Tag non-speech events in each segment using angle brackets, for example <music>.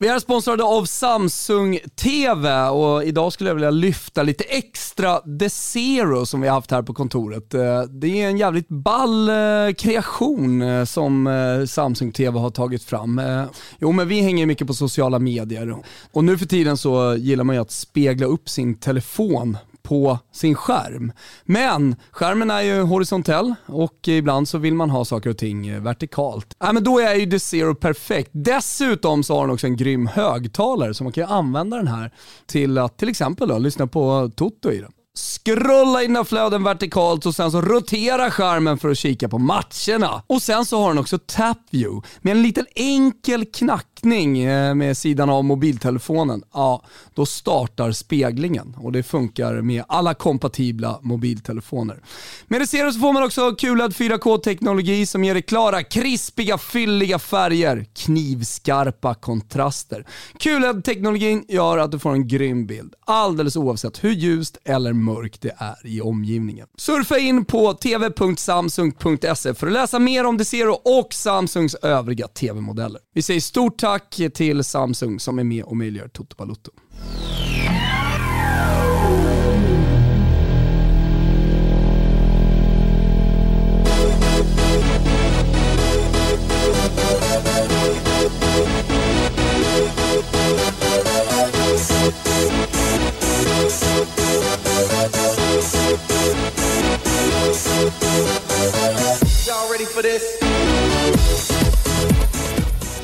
Vi är sponsrade av Samsung TV och idag skulle jag vilja lyfta lite extra The Zero som vi har haft här på kontoret. Eh, det är en jävligt ball eh, kreation eh, som Samsung TV har tagit fram. Jo men vi hänger mycket på sociala medier och nu för tiden så gillar man ju att spegla upp sin telefon på sin skärm. Men skärmen är ju horisontell och ibland så vill man ha saker och ting eh, vertikalt. Ja, men då är ju The Zero perfekt. Dessutom så har den också en grym högtalare så man kan ju använda den här till att till exempel då, lyssna på Toto i den scrolla i dina flöden vertikalt och sen så rotera skärmen för att kika på matcherna. Och sen så har den också Tap View med en liten enkel knack eh, med sidan av mobiltelefonen. Ja, då startar speglingen och det funkar med alla kompatibla mobiltelefoner. Med det så får man också QLED 4K-teknologi som ger dig klara, krispiga, fylliga färger, knivskarpa kontraster. QLED-teknologin gör att du får en grym bild, alldeles oavsett hur ljust eller mörkt det är i omgivningen. Surfa in på tv.samsung.se för att läsa mer om Desero och Samsungs övriga tv-modeller. Vi säger stort tack Tack till Samsung som är med och möjliggör Toto Balutto.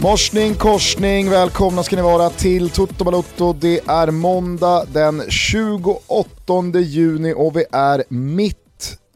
Morsning, korsning, välkomna ska ni vara till Toto Balotto. Det är måndag den 28 juni och vi är mitt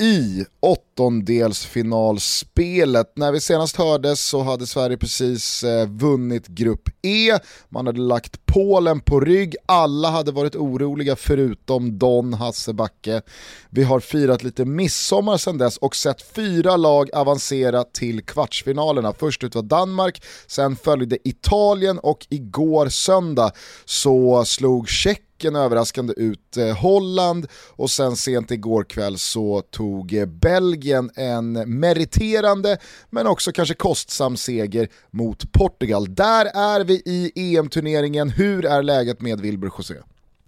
i åttondelsfinalspelet. När vi senast hördes så hade Sverige precis eh, vunnit grupp E, man hade lagt Polen på rygg, alla hade varit oroliga förutom Don Hassebacke. Vi har firat lite midsommar sedan dess och sett fyra lag avancera till kvartsfinalerna. Först ut var Danmark, sen följde Italien och igår söndag så slog Tjeckien Tjeckien överraskande ut eh, Holland och sen sent igår kväll så tog eh, Belgien en meriterande men också kanske kostsam seger mot Portugal. Där är vi i EM-turneringen, hur är läget med Wilbur José?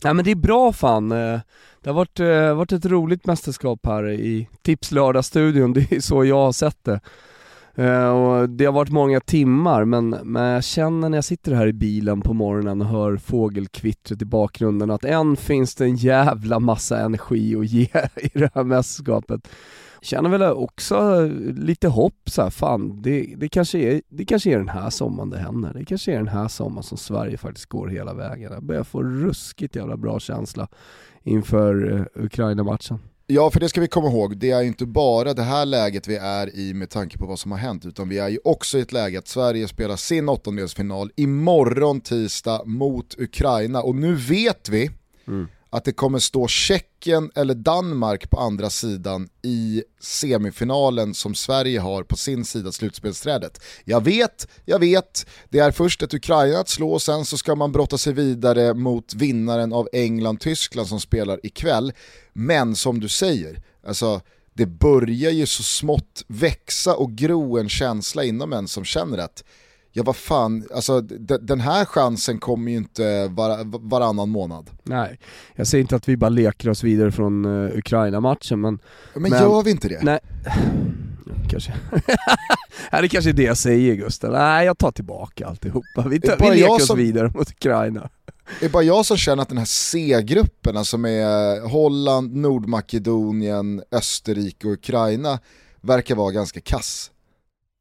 Ja men det är bra fan, eh, det har varit, varit ett roligt mästerskap här i Tipslördag-studion, <laughs> det är så jag har sett det. Eh, och det har varit många timmar men, men jag känner när jag sitter här i bilen på morgonen och hör fågelkvittret i bakgrunden att än finns det en jävla massa energi att ge <laughs> i det här mästerskapet. Känner väl också lite hopp så här, fan det, det, kanske är, det kanske är den här sommaren det händer. Det kanske är den här sommaren som Sverige faktiskt går hela vägen. Jag börjar få ruskigt jävla bra känsla inför eh, Ukraina-matchen. Ja, för det ska vi komma ihåg, det är ju inte bara det här läget vi är i med tanke på vad som har hänt, utan vi är ju också i ett läge att Sverige spelar sin åttondelsfinal imorgon tisdag mot Ukraina. Och nu vet vi mm att det kommer stå Tjeckien eller Danmark på andra sidan i semifinalen som Sverige har på sin sida slutspelsträdet. Jag vet, jag vet, det är först ett Ukraina att slå och sen så ska man brotta sig vidare mot vinnaren av England-Tyskland som spelar ikväll. Men som du säger, alltså det börjar ju så smått växa och gro en känsla inom en som känner att ja vad fan, alltså den här chansen kommer ju inte var, varannan månad. Nej, jag säger inte att vi bara leker oss vidare från uh, Ukraina-matchen men... Men, men gör vi inte det? Nej, kanske. <laughs> Det kanske är det jag säger Gustav. Nej, jag tar tillbaka alltihopa. Vi, tar, vi leker oss som... vidare mot Ukraina. Det är bara jag som känner att den här C-gruppen, alltså med Holland, Nordmakedonien, Österrike och Ukraina, verkar vara ganska kass.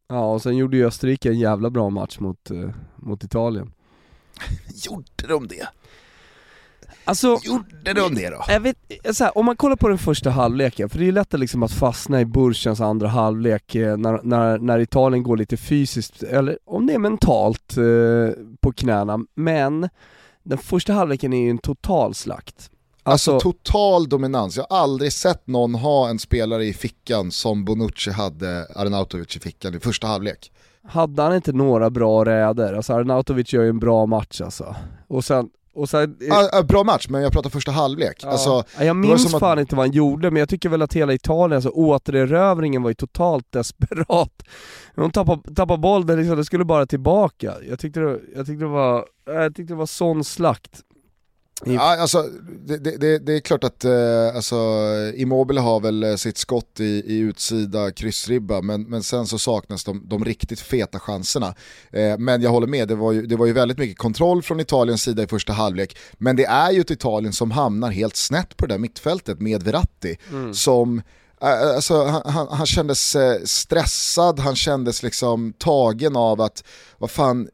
Ja, och sen gjorde ju Österrike en jävla bra match mot, uh, mot Italien. <laughs> gjorde de det? Alltså, gjorde de det då? Jag vet, så här, om man kollar på den första halvleken, för det är lätt att, liksom att fastna i Burchans andra halvlek eh, när, när, när Italien går lite fysiskt, eller om det är mentalt eh, på knäna, men den första halvleken är ju en total slakt. Alltså, alltså, total dominans, jag har aldrig sett någon ha en spelare i fickan som Bonucci hade Arnautovic i fickan i första halvlek. Hade han inte några bra räder? Alltså Arnautovic gör ju en bra match alltså. Och sen, och så här, ah, bra match, men jag pratar första halvlek. Ja. Alltså, jag minns fan att... inte vad han gjorde, men jag tycker väl att hela Italien, alltså återerövringen var ju totalt <laughs> desperat. De tappade, tappade bollen, liksom, det skulle bara tillbaka. Jag tyckte det, jag tyckte det var, jag tyckte det var sån slakt. Ja, alltså, det, det, det, är klart att eh, alltså, Immobile har väl eh, sitt skott i, i utsida kryssribba men, men sen så saknas de, de riktigt feta chanserna. Eh, men jag håller med, det var, ju, det var ju väldigt mycket kontroll från Italiens sida i första halvlek. Men det är ju ett Italien som hamnar helt snett på det där mittfältet med Verratti mm. som Alltså, han, han, han kändes stressad, han kändes liksom tagen av att, vad fan,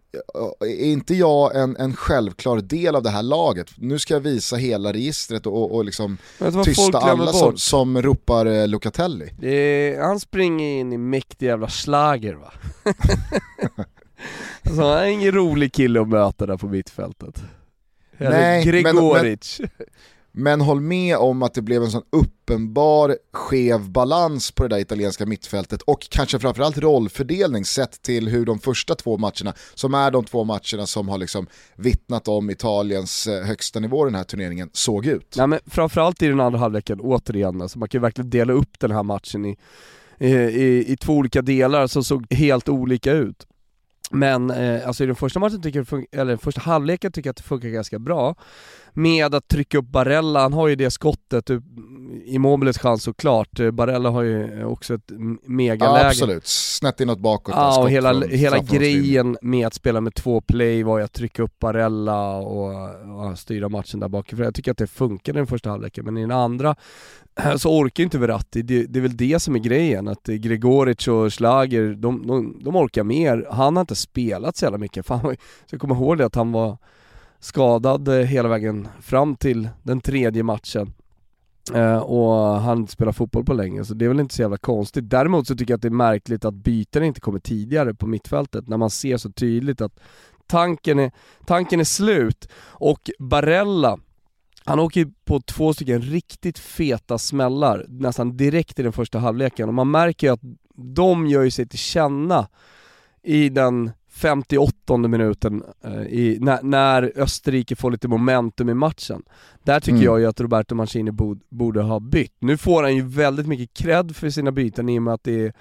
är inte jag en, en självklar del av det här laget? Nu ska jag visa hela registret och, och liksom tysta alla som, som ropar eh, Locatelli. Är, han springer in i mäktig jävla slager va? <laughs> alltså, han är ingen rolig kille att möta där på mittfältet. Nej, Gregoric. Men, men, men håll med om att det blev en sån uppenbar skev balans på det där italienska mittfältet och kanske framförallt rollfördelning sett till hur de första två matcherna, som är de två matcherna som har liksom vittnat om Italiens eh, högsta nivå i den här turneringen, såg ut. Nej, men framförallt i den andra halvleken, återigen, alltså man kan ju verkligen dela upp den här matchen i, i, i, i två olika delar som såg helt olika ut. Men eh, alltså i den första matchen tycker jag, eller den första halvleken tycker jag att det funkar ganska bra med att trycka upp Barella, han har ju det skottet, Immobiles chans såklart, Barella har ju också ett megaläge. Ja, absolut, snett inåt bakåt. Ja, och hela, hela grejen med att spela med två play var ju att trycka upp Barella och, och styra matchen där bak. För jag tycker att det funkade i den första halvleken, men i den andra <clears throat> så orkar inte Verratti, det, det, är väl det som är grejen, att Gregoric och Schlager, de, de, de orkar mer. Han har inte spelat så jävla mycket, fan, jag kommer ihåg det att han var skadad eh, hela vägen fram till den tredje matchen. Uh, och han spelar fotboll på länge, så det är väl inte så jävla konstigt. Däremot så tycker jag att det är märkligt att byten inte kommer tidigare på mittfältet, när man ser så tydligt att tanken är, tanken är slut. Och Barella, han åker på två stycken riktigt feta smällar nästan direkt i den första halvleken och man märker ju att de gör ju sig till känna i den 58 minuten eh, i, när, när, Österrike får lite momentum i matchen. Där tycker mm. jag ju att Roberto Mancini bod, borde ha bytt. Nu får han ju väldigt mycket cred för sina byten i och med att det är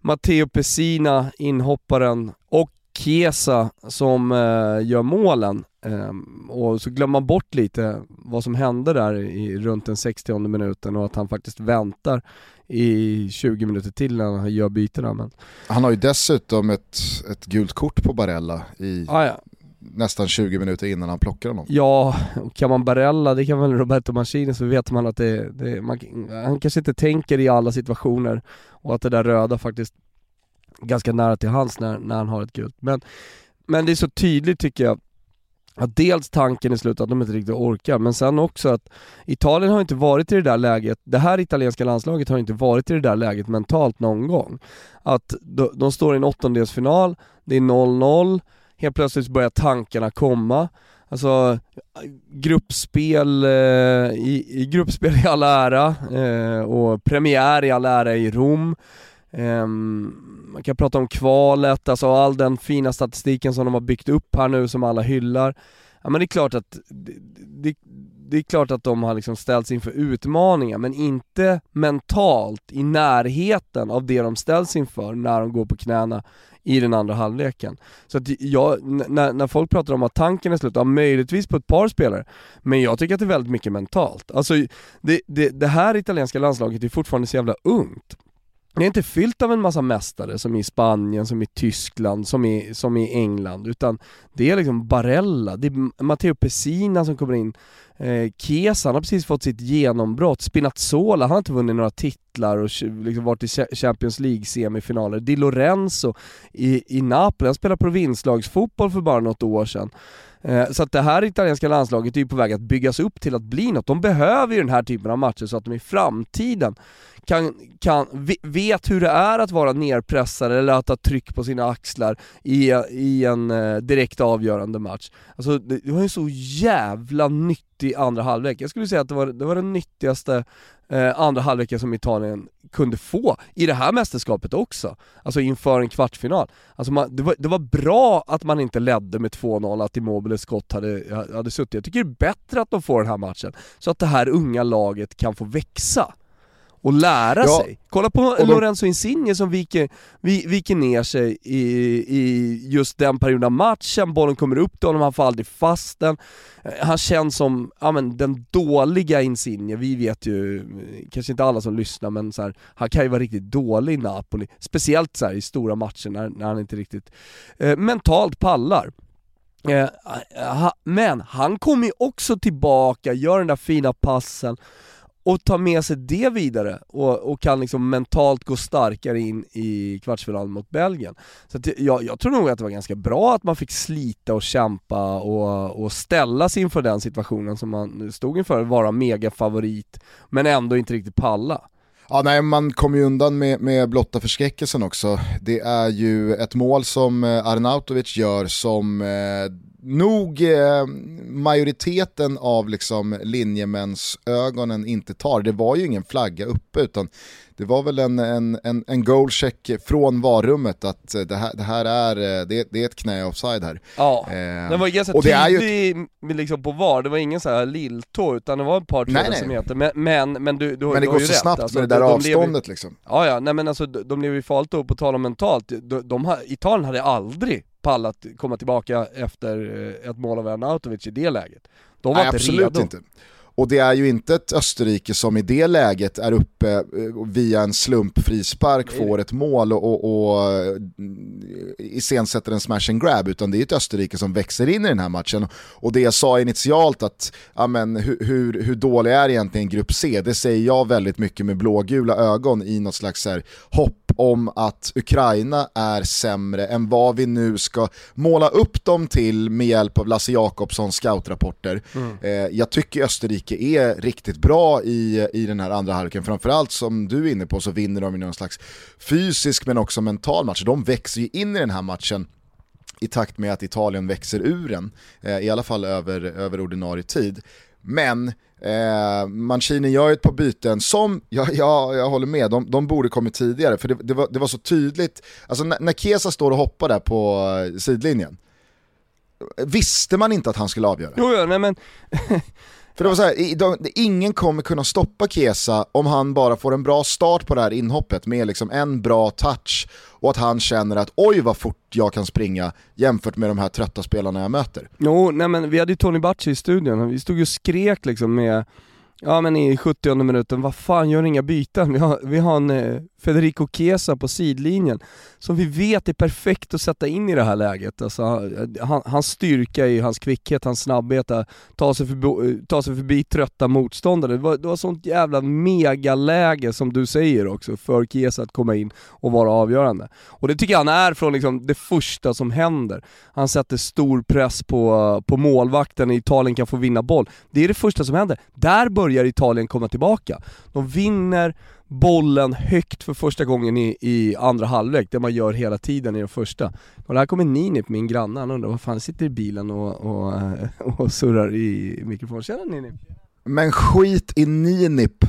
Matteo Pessina, inhopparen, och Chiesa som eh, gör målen. Um, och så glömmer man bort lite vad som hände där i runt den 60 minuten och att han faktiskt väntar i 20 minuter till när han gör bytena. Men... Han har ju dessutom ett, ett gult kort på Barella i ah, ja. nästan 20 minuter innan han plockar honom. Ja, och kan man Barella, det kan väl Roberto Mancini så vet man att det, det man, han kanske inte tänker i alla situationer och att det där röda faktiskt ganska nära till hans när, när han har ett gult. Men, men det är så tydligt tycker jag att dels tanken i slutet att de inte riktigt orkar, men sen också att Italien har inte varit i det där läget, det här italienska landslaget har inte varit i det där läget mentalt någon gång. Att de, de står i en åttondelsfinal, det är 0-0, helt plötsligt börjar tankarna komma. Alltså gruppspel, eh, i, i, gruppspel i all ära eh, och premiär i all ära i Rom. Ehm, man kan prata om kvalet, alltså all den fina statistiken som de har byggt upp här nu som alla hyllar. Ja men det är klart att, det, det, det är klart att de har liksom ställts inför utmaningar men inte mentalt i närheten av det de ställs inför när de går på knäna i den andra halvleken. Så att jag, när, när folk pratar om att tanken är slut, ja möjligtvis på ett par spelare, men jag tycker att det är väldigt mycket mentalt. Alltså det, det, det här italienska landslaget är fortfarande så jävla ungt. Det är inte fyllt av en massa mästare som i Spanien, som i Tyskland, som i, som i England, utan det är liksom Barella, det är Matteo Pessina som kommer in, eh, Chiesa, han har precis fått sitt genombrott, Spinazzola, han har inte vunnit några titlar och liksom varit i Champions League-semifinaler, Di Lorenzo i, i Napoli, han spelade provinslagsfotboll för bara något år sedan. Eh, så att det här italienska landslaget är ju på väg att byggas upp till att bli något. De behöver ju den här typen av matcher så att de i framtiden kan, kan, vet hur det är att vara nerpressad eller att ha tryck på sina axlar i, i en eh, direkt avgörande match. Alltså det, var ju så jävla nyttig andra halvlek. Jag skulle säga att det var, det var den nyttigaste eh, andra halvleken som Italien kunde få i det här mästerskapet också. Alltså inför en kvartsfinal. Alltså man, det, var, det var bra att man inte ledde med 2-0, att Immobiles skott hade, hade suttit. Jag tycker det är bättre att de får den här matchen, så att det här unga laget kan få växa och lära ja. sig. Kolla på de... Lorenzo Insigne som viker, viker ner sig i, i just den perioden av matchen, bollen kommer upp till honom, han får aldrig fast den. Eh, han känns som, ja men den dåliga Insigne, vi vet ju, kanske inte alla som lyssnar men så här, han kan ju vara riktigt dålig i Napoli. Speciellt så här, i stora matcher när, när han inte riktigt eh, mentalt pallar. Eh, ha, men han kommer ju också tillbaka, gör den där fina passen och tar med sig det vidare och, och kan liksom mentalt gå starkare in i kvartsfinalen mot Belgien. Så att jag, jag tror nog att det var ganska bra att man fick slita och kämpa och, och ställa sig inför den situationen som man stod inför, vara megafavorit men ändå inte riktigt palla. Ja, nej, man kommer ju undan med, med blotta förskräckelsen också. Det är ju ett mål som eh, Arnautovic gör som eh, nog eh, majoriteten av liksom linjemäns ögonen inte tar. Det var ju ingen flagga uppe utan det var väl en, en, en, en goalcheck från varummet att det här, det här är, eh, det, det är ett knä offside här. Ja, eh, den var ganska och tydlig ju... liksom på VAR, det var ingen så här lilltå utan det var ett par tre decimeter, men, men, men du, du Men det du går så rätt. snabbt alltså, med det där de, avståndet lever... liksom. Ja ja, nej men alltså de lever ju farligt upp, på tal om mentalt, de, de, Italien hade aldrig pallat komma tillbaka efter eh, ett mål av Arnautovic i det läget. De var Nej, inte absolut redo. inte. Och det är ju inte ett Österrike som i det läget är uppe eh, via en slumpfrispark får ett mål och, och, och eh, iscensätter en smash and grab, utan det är ett Österrike som växer in i den här matchen. Och det jag sa initialt att, ja men hur, hur, hur dålig är egentligen Grupp C? Det säger jag väldigt mycket med blågula ögon i något slags här hopp om att Ukraina är sämre än vad vi nu ska måla upp dem till med hjälp av Lasse Jakobssons scoutrapporter. Mm. Eh, jag tycker Österrike är riktigt bra i, i den här andra halvleken, framförallt som du är inne på så vinner de i någon slags fysisk men också mental match. De växer ju in i den här matchen i takt med att Italien växer ur den, eh, i alla fall över, över ordinarie tid. Men Eh, Mancini gör ju ett par byten som, ja, ja, jag håller med, de, de borde kommit tidigare för det, det, var, det var så tydligt. Alltså när, när Kesa står och hoppar där på eh, sidlinjen, visste man inte att han skulle avgöra? Jo, ja, nej men för det var så här, ingen kommer kunna stoppa Kesa om han bara får en bra start på det här inhoppet med liksom en bra touch och att han känner att oj vad fort jag kan springa jämfört med de här trötta spelarna jag möter. Jo, nej men vi hade ju Tony Bacci i studion, vi stod ju och skrek liksom med Ja men i 70 minuten, vad fan gör inga byten? Vi har, vi har en eh, Federico Chiesa på sidlinjen, som vi vet är perfekt att sätta in i det här läget. Alltså, han, hans styrka i hans kvickhet, hans snabbhet, att ta sig förbi, ta sig förbi trötta motståndare. Det var, det var sånt jävla megaläge som du säger också, för Chiesa att komma in och vara avgörande. Och det tycker jag han är från liksom det första som händer. Han sätter stor press på, på målvakten, Italien kan få vinna boll. Det är det första som händer. Där börjar Italien komma tillbaka. De vinner bollen högt för första gången i, i andra halvlek, det man gör hela tiden i den första. Och här kommer Ninip, min granne, han undrar vad fan sitter i bilen och, och, <laughs> och surrar i mikrofonen. Tjena Ninip! Men skit i Ninip!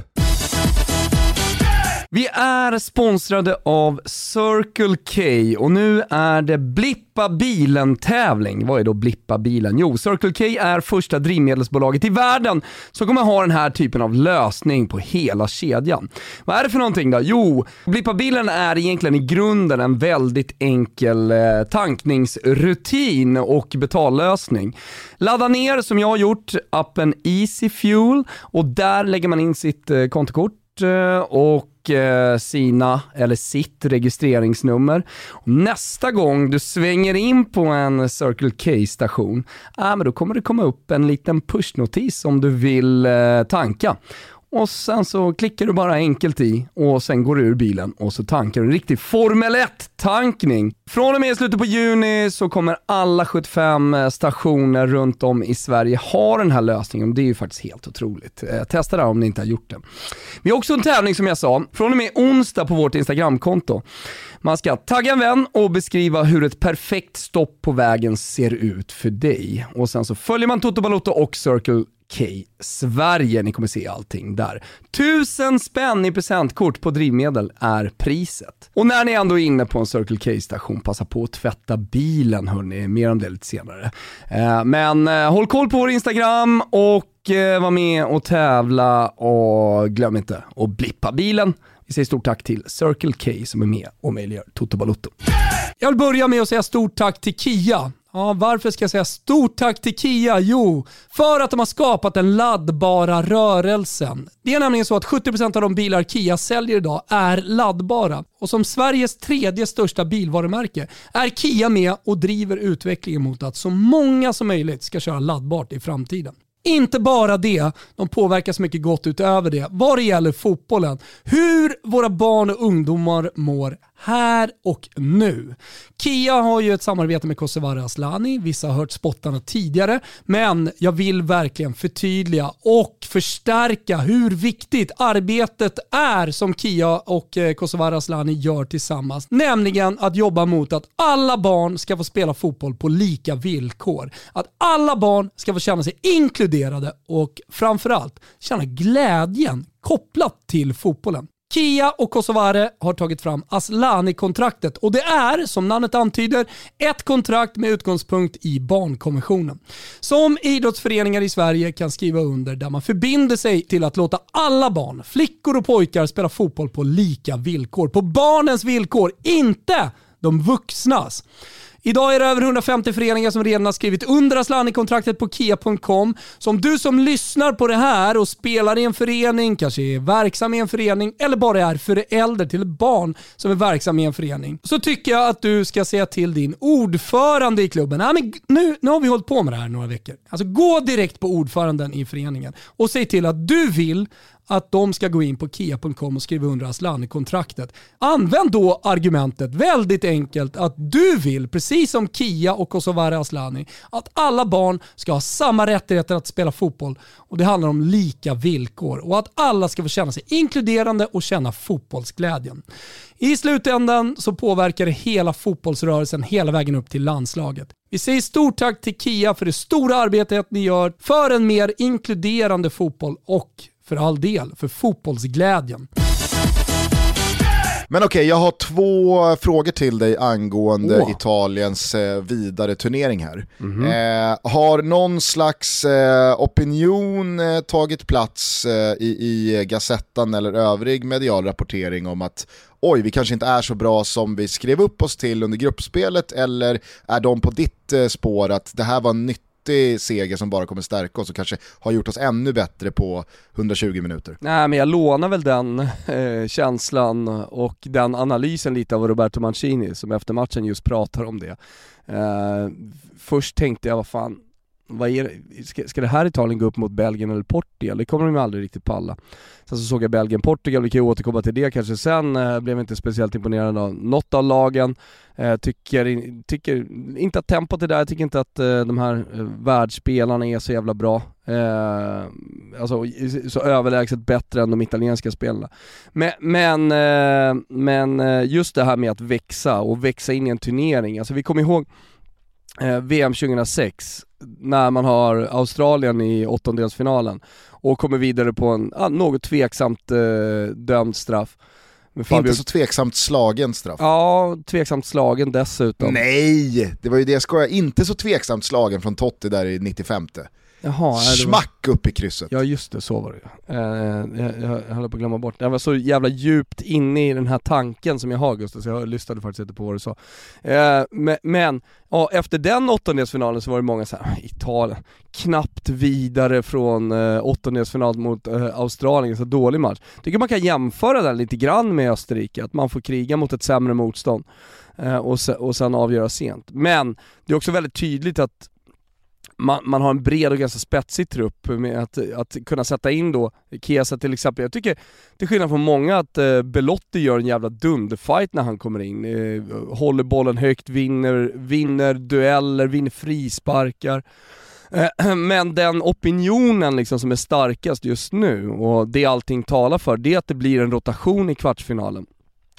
Vi är sponsrade av Circle K och nu är det Blippa bilen-tävling. Vad är då Blippa bilen? Jo, Circle K är första drivmedelsbolaget i världen som kommer ha den här typen av lösning på hela kedjan. Vad är det för någonting då? Jo, Blippa bilen är egentligen i grunden en väldigt enkel eh, tankningsrutin och betallösning. Ladda ner, som jag har gjort, appen Easy Fuel och där lägger man in sitt eh, kontokort eh, och Eh, sina, eller sitt registreringsnummer. Och nästa gång du svänger in på en Circle K-station, äh, då kommer det komma upp en liten pushnotis om du vill eh, tanka och sen så klickar du bara enkelt i och sen går du ur bilen och så tankar du en riktig Formel 1-tankning. Från och med slutet på juni så kommer alla 75 eh, stationer runt om i Sverige ha den här lösningen och det är ju faktiskt helt otroligt. Eh, testa det här om ni inte har gjort det. Vi har också en tävling som jag sa, från och med onsdag på vårt Instagramkonto. Man ska tagga en vän och beskriva hur ett perfekt stopp på vägen ser ut för dig. Och sen så följer man Toto Balotto och Circle Okej, Sverige. Ni kommer se allting där. Tusen spänn i presentkort på drivmedel är priset. Och när ni ändå är inne på en Circle K-station, passa på att tvätta bilen hörni. Mer om det lite senare. Eh, men eh, håll koll på vår Instagram och eh, var med och tävla och glöm inte att blippa bilen. Vi säger stort tack till Circle K som är med och möjliggör Toto Balotto. Jag vill börja med att säga stort tack till Kia. Ja, varför ska jag säga stort tack till Kia? Jo, för att de har skapat den laddbara rörelsen. Det är nämligen så att 70% av de bilar Kia säljer idag är laddbara. Och som Sveriges tredje största bilvarumärke är Kia med och driver utvecklingen mot att så många som möjligt ska köra laddbart i framtiden. Inte bara det, de påverkas mycket gott utöver det vad det gäller fotbollen. Hur våra barn och ungdomar mår här och nu. Kia har ju ett samarbete med Kosovare Asllani, vissa har hört spottarna tidigare, men jag vill verkligen förtydliga och förstärka hur viktigt arbetet är som Kia och eh, Kosovare Asllani gör tillsammans. Nämligen att jobba mot att alla barn ska få spela fotboll på lika villkor. Att alla barn ska få känna sig inkluderade och framförallt känna glädjen kopplat till fotbollen. Kia och Kosovare har tagit fram Aslani-kontraktet och det är, som namnet antyder, ett kontrakt med utgångspunkt i barnkonventionen. Som idrottsföreningar i Sverige kan skriva under där man förbinder sig till att låta alla barn, flickor och pojkar spela fotboll på lika villkor. På barnens villkor, inte de vuxnas. Idag är det över 150 föreningar som redan har skrivit under Asllani-kontraktet på kia.com. Så om du som lyssnar på det här och spelar i en förening, kanske är verksam i en förening eller bara är förälder till ett barn som är verksam i en förening, så tycker jag att du ska säga till din ordförande i klubben, Nej, men nu, nu har vi hållit på med det här några veckor. Alltså gå direkt på ordföranden i föreningen och säg till att du vill att de ska gå in på kia.com och skriva under Asllani-kontraktet. Använd då argumentet väldigt enkelt att du vill, precis som Kia och Kosovare Asllani, att alla barn ska ha samma rättigheter att spela fotboll och det handlar om lika villkor och att alla ska få känna sig inkluderande och känna fotbollsglädjen. I slutändan så påverkar det hela fotbollsrörelsen hela vägen upp till landslaget. Vi säger stort tack till Kia för det stora arbetet ni gör för en mer inkluderande fotboll och för all del, för fotbollsglädjen. Men okej, okay, jag har två frågor till dig angående oh. Italiens eh, vidare turnering här. Mm -hmm. eh, har någon slags eh, opinion eh, tagit plats eh, i, i Gazettan eller övrig medial rapportering om att oj, vi kanske inte är så bra som vi skrev upp oss till under gruppspelet, eller är de på ditt eh, spår att det här var nytt nyttig seger som bara kommer stärka oss och kanske har gjort oss ännu bättre på 120 minuter. Nej men jag lånar väl den eh, känslan och den analysen lite av Roberto Mancini som efter matchen just pratar om det. Eh, först tänkte jag, vad fan, vad är? Ska, ska det här Italien gå upp mot Belgien eller Portugal? Det kommer de ju aldrig riktigt palla. Sen så såg jag Belgien-Portugal, vi kan ju återkomma till det kanske sen, eh, blev inte speciellt imponerad av något av lagen. Eh, tycker, tycker inte att tempot är där, jag tycker inte att eh, de här eh, världsspelarna är så jävla bra. Eh, alltså så överlägset bättre än de italienska spelarna. Men, men, eh, men eh, just det här med att växa och växa in i en turnering, alltså vi kommer ihåg eh, VM 2006 när man har Australien i åttondelsfinalen och kommer vidare på en ah, något tveksamt eh, dömd straff. Inte så tveksamt slagen straff. Ja, tveksamt slagen dessutom. Nej, det var ju det jag skojade. Inte så tveksamt slagen från Totti där i 95. Jaha, Smack var... upp i krysset. Ja just det, så var det ju. Eh, jag, jag, jag höll på att glömma bort Jag var så jävla djupt inne i den här tanken som jag har Gustav, så jag lyssnade faktiskt inte på vad du sa. Eh, men, men ja, efter den åttondelsfinalen så var det många så här, Italien, knappt vidare från eh, åttondelsfinal mot eh, Australien, så dålig match. Tycker man kan jämföra den lite grann med Österrike, att man får kriga mot ett sämre motstånd eh, och, se, och sen avgöra sent. Men det är också väldigt tydligt att man, man, har en bred och ganska spetsig trupp med att, att kunna sätta in då Kesa till exempel. Jag tycker, till skillnad från många, att eh, Belotti gör en jävla dunderfight när han kommer in. Eh, håller bollen högt, vinner, vinner dueller, vinner frisparkar. Eh, <clears throat> men den opinionen liksom som är starkast just nu, och det allting talar för, det är att det blir en rotation i kvartsfinalen.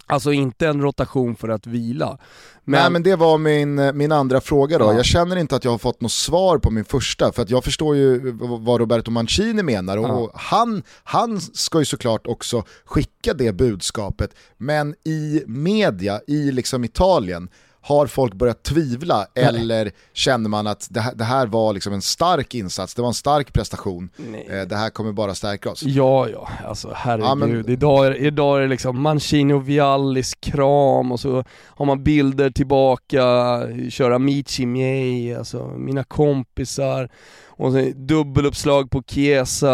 Alltså inte en rotation för att vila. Men... Nej men det var min, min andra fråga då. Ja. Jag känner inte att jag har fått något svar på min första, för att jag förstår ju vad Roberto Mancini menar och ja. han, han ska ju såklart också skicka det budskapet, men i media, i liksom Italien, har folk börjat tvivla Nej. eller känner man att det här, det här, var liksom en stark insats, det var en stark prestation, eh, det här kommer bara stärka oss? Ja, ja, alltså herregud. Ja, men... idag, är, idag är det liksom Mancini och Viallis kram och så har man bilder tillbaka, köra Michi Miei, alltså mina kompisar och sen dubbeluppslag på Chiesa,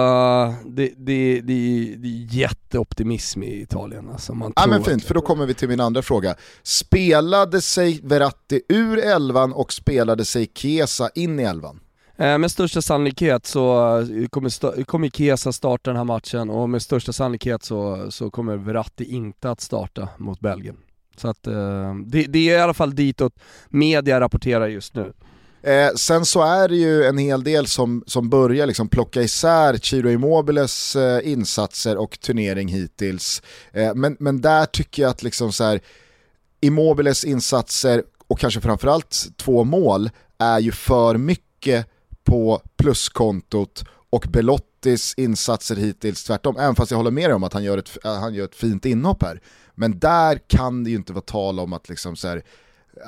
det, det, det, det är jätteoptimism i Italien alltså. Man ja men fint, för då kommer vi till min andra fråga. Spelade sig Verratti ur elvan och spelade sig Chiesa in i elvan? Eh, med största sannolikhet så eh, kommer, kommer Chiesa starta den här matchen och med största sannolikhet så, så kommer Verratti inte att starta mot Belgien. Så att eh, det, det, är i alla fall ditåt media rapporterar just nu. Eh, sen så är det ju en hel del som, som börjar liksom plocka isär Chiro Immobiles eh, insatser och turnering hittills. Eh, men, men där tycker jag att liksom så här, Immobiles insatser och kanske framförallt två mål är ju för mycket på pluskontot och Belottis insatser hittills tvärtom, även fast jag håller med dig om att han gör ett, han gör ett fint inhopp här. Men där kan det ju inte vara tal om att liksom så här,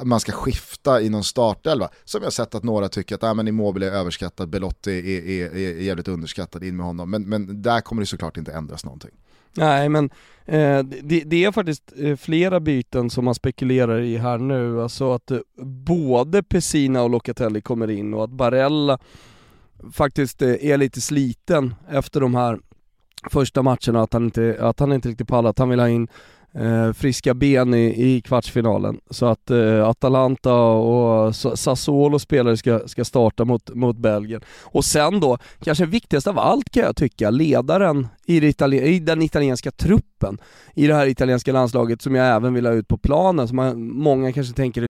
man ska skifta i någon startelva. Som jag sett att några tycker att ah, men Immobile är överskattad, Belotti är, är, är jävligt underskattad, in med honom. Men, men där kommer det såklart inte ändras någonting. Nej men eh, det, det, är faktiskt eh, flera byten som man spekulerar i här nu, alltså att eh, både Pessina och Locatelli kommer in och att Barella faktiskt eh, är lite sliten efter de här första matcherna, att han inte, att han inte riktigt pallat. Han vill ha in eh, friska ben i, i kvartsfinalen. Så att eh, Atalanta och Sassuolo spelare ska, ska starta mot, mot Belgien. Och sen då, kanske viktigast av allt kan jag tycka, ledaren i, Itali i den italienska truppen, i det här italienska landslaget som jag även vill ha ut på planen, som man, många kanske tänker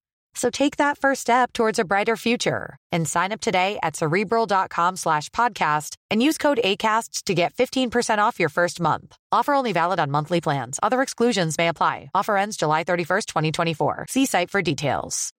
So take that first step towards a brighter future and sign up today at cerebral.com slash podcast and use code ACasts to get 15% off your first month. Offer only valid on monthly plans. Other exclusions may apply. Offer ends July 31st, 2024. See site for details.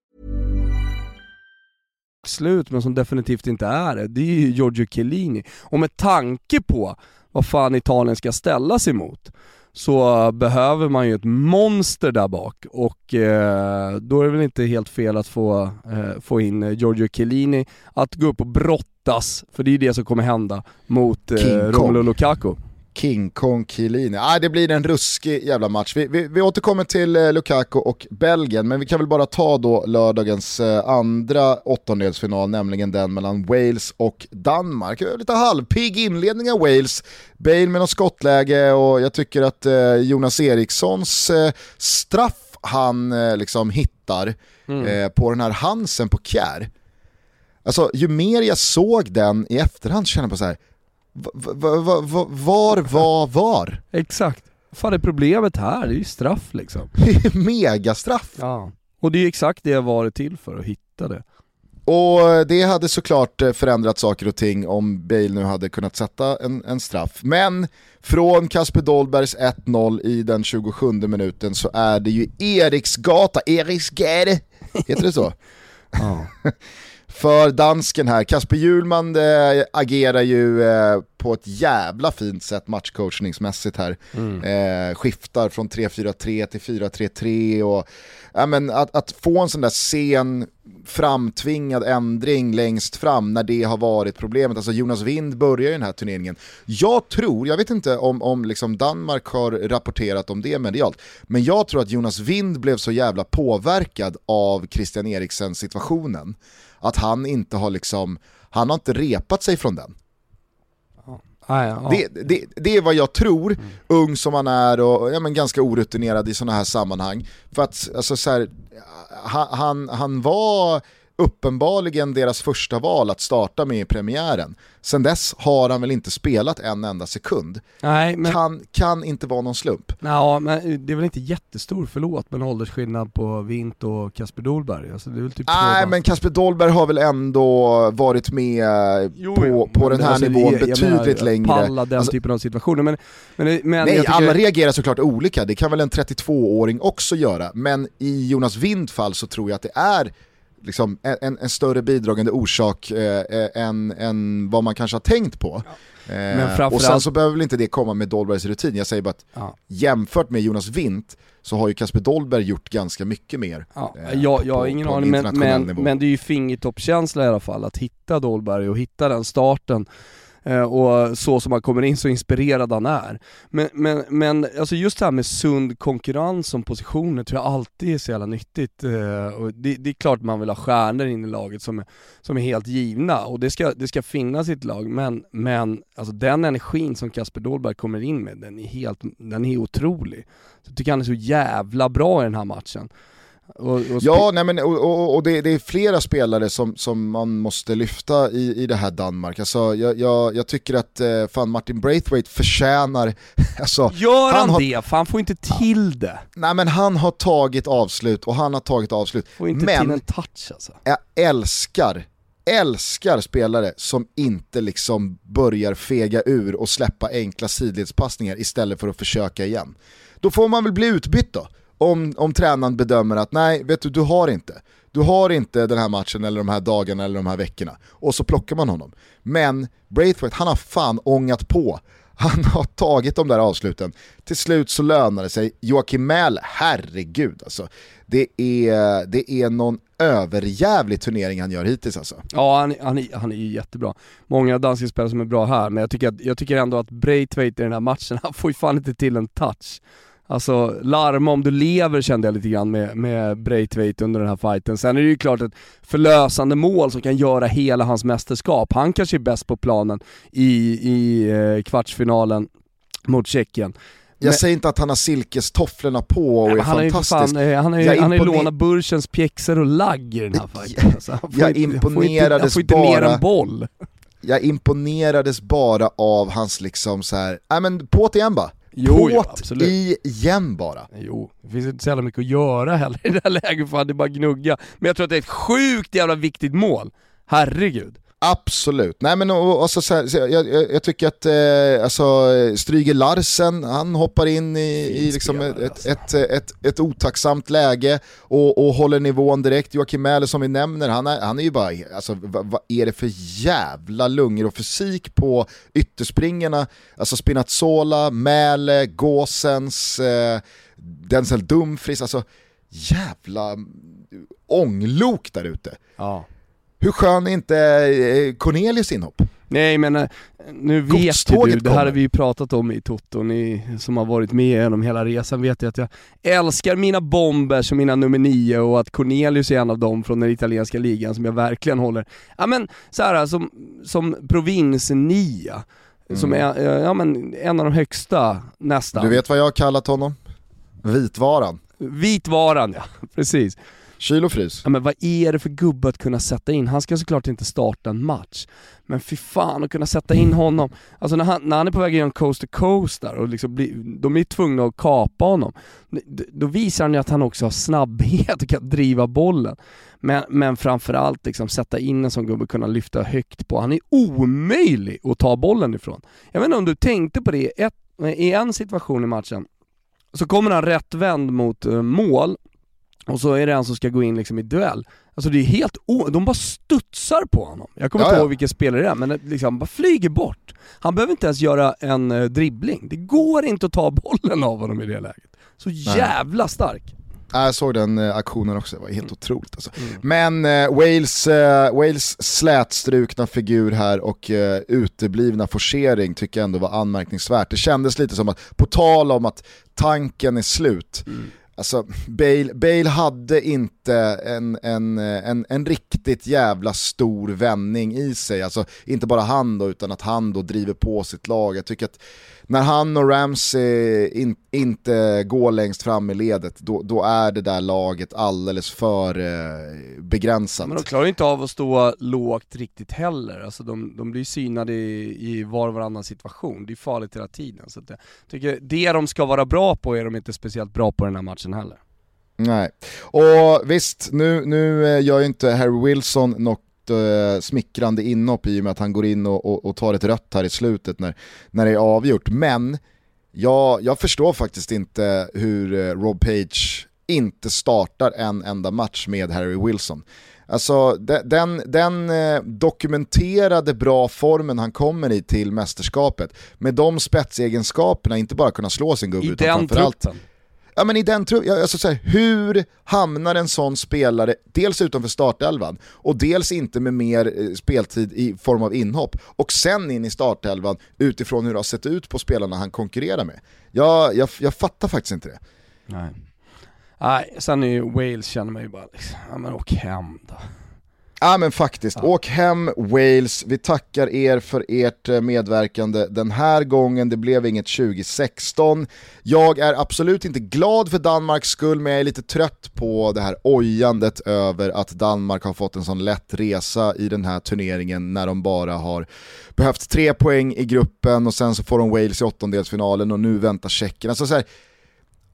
Slut, men som definitivt inte är det, det är Giorgio Chiellini. Och med tanke på vad fan Italien ska ställa sig mot så behöver man ju ett monster där bak och eh, då är det väl inte helt fel att få, eh, få in Giorgio Chiellini att gå upp och brottas, för det är ju det som kommer hända mot eh, Romelu Lukaku. King Kong Chiellini. Ah, det blir en ruskig jävla match. Vi, vi, vi återkommer till eh, Lukaku och Belgien, men vi kan väl bara ta då lördagens eh, andra åttondelsfinal, nämligen den mellan Wales och Danmark. Lite halvpigg inledning av Wales, Bale med något skottläge och jag tycker att eh, Jonas Erikssons eh, straff han eh, liksom hittar mm. Eh, på den här Hansen på Kjär. Alltså ju mer jag såg den i efterhand känner jag på så här var var var? <laughs> Exakt. Vad fan är problemet här? Det är ju straff liksom. <laughs> Megastraff. Ja. Och det är exakt det jag varit till för, att hitta det. Och det hade såklart eh, förändrat saker och ting om Bale nu hade kunnat sätta en, en straff. Men från Kasper Dolbergs 1-0 i den 27 minuten så är det ju Eriksgata, Eriksgade, heter det så? <laughs> Ja. För dansken här. Kasper Hjulman äh, agerar ju äh, på ett jävla fint sätt matchcoachningsmässigt här. Mm. Äh, skiftar från 3-4-3 till 4-3-3 och ja, men att, att, få en sån där sen framtvingad ändring längst fram när det har varit problemet. Alltså Jonas Wind börjar ju den här turneringen. Jag tror, jag vet inte om, om liksom Danmark har rapporterat om det medialt, men jag tror att Jonas Wind blev så jävla påverkad av Christian Eriksen situationen att han inte har liksom, han har inte repat sig från den. Ah, ja, det, det, det, är vad jag tror, mm. ung som han är och ja, men ganska orutinerad i sådana här sammanhang. För att alltså, så här, han, han var uppenbarligen deras första val att starta med i premiären. Sen dess har han väl inte spelat en enda sekund. Nej, men... kan, kan inte vara någon slump. Ja, men det är väl inte jättestor förlåt med en åldersskillnad på Vint och Kasper Dolberg? Alltså, det är väl typ Nej, men Kasper Dolberg har väl ändå varit med jo, på, på den här alltså, nivån betydligt menar, längre. Palla den alltså, typen av situationer. Men, men, men nej, tycker... alla reagerar såklart olika, det kan väl en 32-åring också göra. Men i Jonas Vind fall så tror jag att det är liksom, en, en större bidragande orsak eh, eh, än, än vad man kanske har tänkt på. Ja. Eh, och sen så behöver väl inte det komma med Dolbergs rutin, jag säger bara att ja. jämfört med Jonas Vint så har ju Kasper Dolberg gjort ganska mycket mer. Ja. Eh, jag, jag har ingen aning, men, men, men, det är ju fingertoppskänsla i alla fall att hitta Dolberg och hitta den starten Eh, och så som han kommer in, så inspirerad han är. Men, men, men alltså just det här med sund konkurrens om positioner tror jag alltid är så jävla nyttigt. Eh, och det, det, är klart man vill ha stjärnor in i laget som är, som är helt givna och det ska, det ska finnas i ett lag, men, men alltså den energin som Kasper Dolberg kommer in med, den är helt, den är otrolig. Så jag tycker han är så jävla bra i den här matchen. Och, och ja, nej men, och, och, och det, det, är flera spelare som, som man måste lyfta i, i det här Danmark. Alltså, jag, jag, jag tycker att eh, fan Martin Braithwaite förtjänar... <laughs> Alltså, Gör han, han har, det? För han får inte till det. Nej men han har tagit avslut och han har tagit avslut. Får inte men till en touch alltså. jag älskar älskar spelare som inte liksom börjar fega ur och släppa enkla sidledspassningar istället för att försöka igen. Då får man väl bli utbytt då om, om tränaren bedömer att nej, vet du, du har inte. Du har inte den här matchen eller de här dagarna eller de här veckorna. Och så plockar man honom. Men Braithwaite, han har fan ångat på. Han <laughs> har tagit de där avsluten. Till slut så lönar det sig. Joakim Mähl, herregud alltså. Det är, det är någon överjävlig turnering han gör hittills alltså. Ja, han, han, är, han är ju jättebra. Många danska spelare som är bra här, men jag tycker, jag tycker ändå att Braithwaite i den här matchen, <laughs> han får ju fan inte till en touch. Alltså larma om du lever kände jag lite grann med, med Braithwaite under den här fighten. Sen är det ju klart ett förlösande mål som kan göra hela hans mästerskap. Han kanske är bäst på planen i, i eh, kvartsfinalen mot Tjeckien. Jag men, säger inte att han har silkestofflorna på och är han fantastisk. Fan, eh, han har ju lånat Burchens pjäxor och lagg i den här <laughs> fighten. Alltså, han jag inte, imponerades han får inte, han får inte bara... mer än boll. Jag imponerades bara av hans liksom så här, nej men på igen bara. Jo, ja, igen bara. Jo, det finns inte så jävla mycket att göra heller i det här läget för att det bara gnugga. Men jag tror att det är ett sjukt jävla viktigt mål. Herregud. Absolut, nej men och, och så, här, så jag, jag, jag, tycker att eh, alltså, Stryger Larsen, han hoppar in i, i liksom ett, alltså. ett, ett, ett, ett, otacksamt läge och, och håller nivån direkt. Joakim Mähle som vi nämner, han är, han är ju bara, alltså, vad, vad är det för jävla lungor och fysik på ytterspringarna? Alltså Spinazzola, Mähle, Gåsens, eh, Denzel Dumfries, alltså jävla ånglok där ute. Ja. Hur skön är inte eh, Cornelius inhopp? Nej men eh, nu vet ju du, det här har vi ju pratat om i Toto, ni som har varit med genom hela resan vet ju att jag älskar mina bombers och mina nummer nio och att Cornelius är en av dem från den italienska ligan som jag verkligen håller, ja men så här, som, som provinsnia, mm. som är eh, ja, men, en av de högsta nästan. Du vet vad jag har kallat honom? Vitvaran. Vitvaran ja, <laughs> precis. Kyl och frys. Ja, men vad är det för gubbe att kunna sätta in? Han ska såklart inte starta en match, men fy fan att kunna sätta in honom. Alltså när han, när han är på väg igenom coast to coast där och liksom bli, de är tvungna att kapa honom, då visar han ju att han också har snabbhet och kan driva bollen. Men, men framförallt liksom sätta in en sån gubbe och kunna lyfta högt på. Han är omöjlig att ta bollen ifrån. Jag vet inte om du tänkte på det ett, i en situation i matchen, så kommer han rätt vänd mot eh, mål och så är det en som ska gå in liksom i duell. Alltså det är helt o... de bara studsar på honom. Jag kommer inte ihåg vilken spelare det är, men liksom bara flyger bort. Han behöver inte ens göra en eh, dribbling. Det går inte att ta bollen av honom i det läget. Så jävla stark. Jag såg den eh, aktionen också, det var helt mm. otroligt alltså. Mm. Men eh, Wales, eh, Wales slätstrukna figur här och eh, uteblivna forcering tycker jag ändå var anmärkningsvärt. Det kändes lite som att, på tal om att tanken är slut, mm. Alltså, Bale, Bale hade inte en, en, en, en riktigt jävla stor vändning i sig. Alltså, inte bara han då, utan att han då driver på sitt lag. Jag tycker att när han och Ramsey in, inte går längst fram i ledet, då, då, är det där laget alldeles för eh, begränsat. Men de klarar inte av att stå lågt riktigt heller. Alltså de, de blir synade i, i var och varannan situation. Det är farligt hela tiden. Så jag tycker det de ska vara bra på är de inte speciellt bra på den här matchen heller. Nej, och visst, nu, nu eh, gör ju inte Harry Wilson något uh, smickrande inhopp i och med att han går in och, och, och, tar ett rött här i slutet när, när det är avgjort. Men jag, jag förstår faktiskt inte hur uh, Rob Page inte startar en enda match med Harry Wilson. Alltså den, den eh, dokumenterade bra formen han kommer i till mästerskapet, med de spetsegenskaperna, inte bara kunna slå sin gubbe I utan framförallt truppen. Ja men i den truppen, alltså så här, hur hamnar en sån spelare dels utanför startelvan och dels inte med mer eh, speltid i form av inhopp och sen in i startelvan utifrån hur det har sett ut på spelarna han konkurrerar med. Jag, jag, jag fattar faktiskt inte det. Nej. Nej, sen är ju Wales känner man ju bara liksom, ja men åk hem då. Ja men faktiskt, ja. åk hem Wales, vi tackar er för ert eh, medverkande den här gången, det blev inget 2016. Jag är absolut inte glad för Danmarks skull, men jag är lite trött på det här ojandet över att Danmark har fått en sån lätt resa i den här turneringen när de bara har behövt tre poäng i gruppen och sen så får de Wales i åttondelsfinalen och nu väntar Tjeckien. Alltså så här,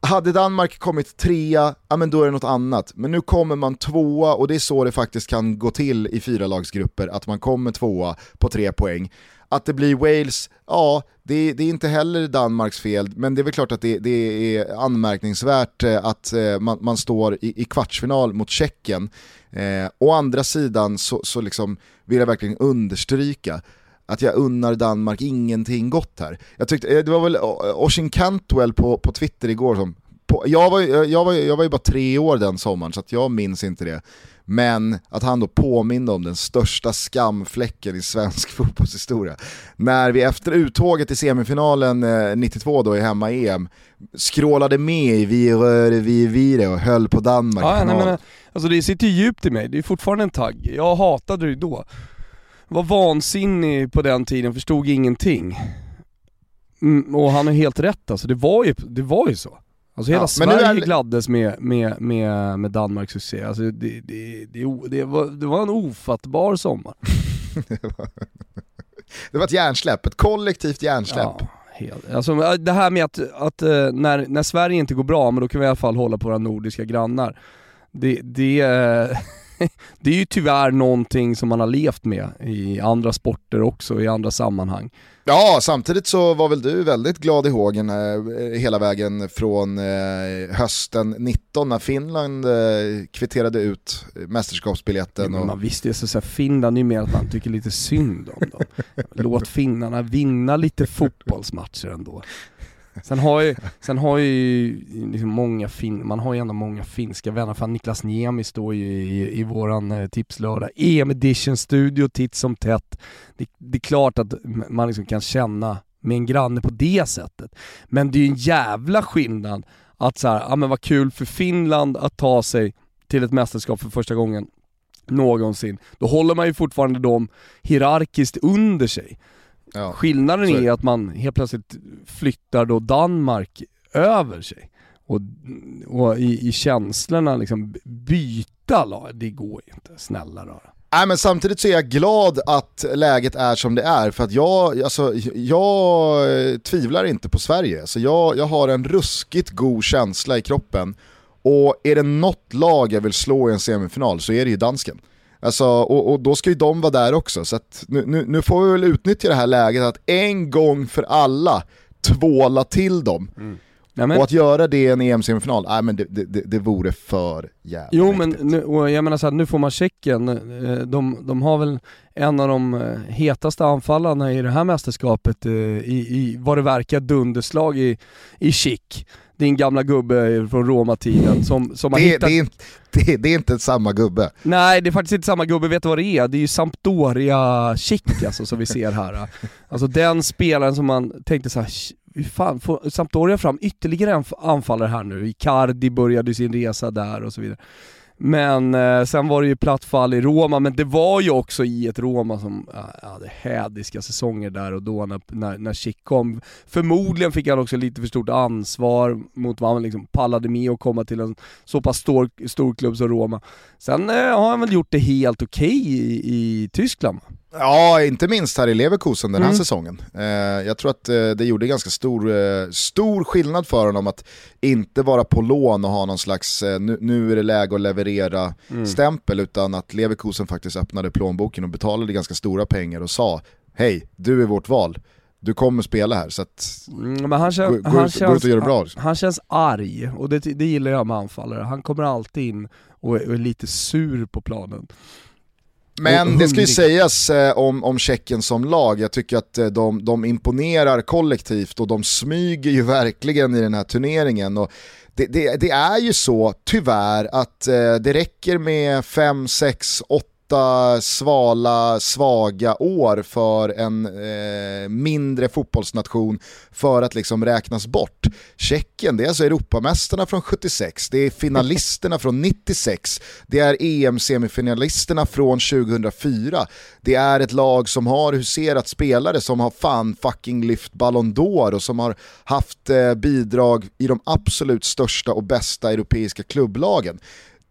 hade Danmark kommit trea, ja men då är det något annat. Men nu kommer man tvåa och det är så det faktiskt kan gå till i fyra lagsgrupper att man kommer tvåa på tre poäng. Att det blir Wales, ja, det, det, är inte heller Danmarks fel, men det är väl klart att det, det är anmärkningsvärt eh, att eh, man, man står i, i, kvartsfinal mot Tjeckien. Eh, å andra sidan så, så liksom vill jag verkligen understryka att jag unnar Danmark ingenting gott här. Jag tyckte, eh, det var väl Oshin Cantwell på, på Twitter igår som, på, jag, var, jag, var, jag var ju bara tre år den sommaren så jag minns inte det. Men att han då påminde om den största skamfläcken i svensk <laughs> fotbollshistoria. När vi efter uttåget i semifinalen eh, 92 då i hemma-EM skrålade med i vi rör vi vidare och höll på Danmark. Ja, nej, men, alltså det sitter djupt i mig, det är fortfarande en tagg. Jag hatade det då var vansinnig på den tiden, förstod ingenting. Mm, och han har helt rätt alltså, det var ju, det var ju så. Alltså hela ja, Sverige är... gladdes med, med, med, med Danmarks succé. Alltså det, det, det, det, var, det var en ofattbar sommar. <laughs> det var ett hjärnsläpp, ett kollektivt hjärnsläpp. Ja, helt. Alltså, det här med att, att eh, när, när Sverige inte går bra, men då kan vi i alla fall hålla på våra nordiska grannar. Det, det, <laughs> <laughs> det är ju tyvärr någonting som man har levt med i andra sporter också, i andra sammanhang. Ja, samtidigt så var väl du väldigt glad i hågen eh, hela vägen från eh, hösten 19 när Finland eh, kvitterade ut mästerskapsbiljetten. Ja, man visste ju så, Finland är ju mer att man tycker lite synd om dem. <laughs> Låt finnarna vinna lite fotbollsmatcher ändå. Sen har ju, sen har ju liksom många fin, man har ju ändå många finska vänner, för Niklas Niemi står ju i, i våran eh, tipslördag, EM edition studio titt som tätt. Det, det är klart att man liksom kan känna med en granne på det sättet. Men det är ju en jävla skillnad att så här, ja men vad kul för Finland att ta sig till ett mästerskap för första gången någonsin. Då håller man ju fortfarande dem hierarkiskt under sig. Ja. Skillnaden är att man helt plötsligt flyttar då Danmark över sig. Och, och i, i känslorna liksom byta lag, det går ju inte, snälla rara. Nej, men samtidigt så är jag glad att läget är som det är för att jag, alltså, jag tvivlar inte på Sverige. Så jag, jag har en ruskigt god känsla i kroppen och är det något lag jag vill slå i en semifinal så är det ju dansken. Alltså, och, och, då ska ju de vara där också, så nu, nu, nu, får vi väl utnyttja det här läget att en gång för alla tvåla till dem. Mm. Och att göra det i en EM-semifinal, nej men det, det, det vore för jävla Jo men nu, och jag menar så här, nu får man Tjeckien, eh, de, de har väl en av de eh, hetaste anfallarna i det här mästerskapet eh, i, i vad det verkar dunderslag i, i Schick din gamla gubbe från Roma-tiden som, som har det, hittat... Det är, inte, det, det är inte samma gubbe. Nej, det är faktiskt inte samma gubbe, vet du vad det är? Det är ju Sampdoria Chic alltså som vi ser här. Alltså den spelaren som man tänkte såhär, fan, får Sampdoria fram ytterligare en anfallare här nu? Icardi började sin resa där och så vidare. Men eh, sen var det ju platt fall i Roma, men det var ju också i ett Roma som äh, hade hädiska säsonger där och då när, när, när Chic kom. Förmodligen fick han också lite för stort ansvar mot vad han liksom pallade med att komma till en så pass stor, stor klubb som Roma. Sen eh, har han väl gjort det helt okej okay i, i Tyskland. Ja, inte minst här i Leverkusen den här mm. säsongen. Eh, jag tror att eh, det gjorde ganska stor, eh, stor skillnad för honom att inte vara på lån och ha någon slags eh, nu, nu, är det läge att leverera mm. stämpel, utan att Leverkusen faktiskt öppnade plånboken och betalade ganska stora pengar och sa hej, du är vårt val. Du kommer spela här så att mm, men han, kän, gå, han, ut, känns, gå han, han, känns arg och det, det gillar jag med anfallare. Han kommer alltid in och är, och är lite sur på planen. Men det ska ju sägas eh, om, om Tjeckien som lag, jag tycker att eh, de, de imponerar kollektivt och de smyger ju <laughs> verkligen i den här turneringen. Och det, det, det är ju så, tyvärr, att eh, det räcker med 5, 6, 8 åtta svala, svaga år för en eh, mindre fotbollsnation för att liksom räknas bort. Tjeckien, det är alltså Europamästarna från 76, det är finalisterna från 96, det är EM-semifinalisterna från 2004, det är ett lag som har huserat spelare som har fan fucking lyft Ballon d'Or och som har haft eh, bidrag i de absolut största och bästa europeiska klubblagen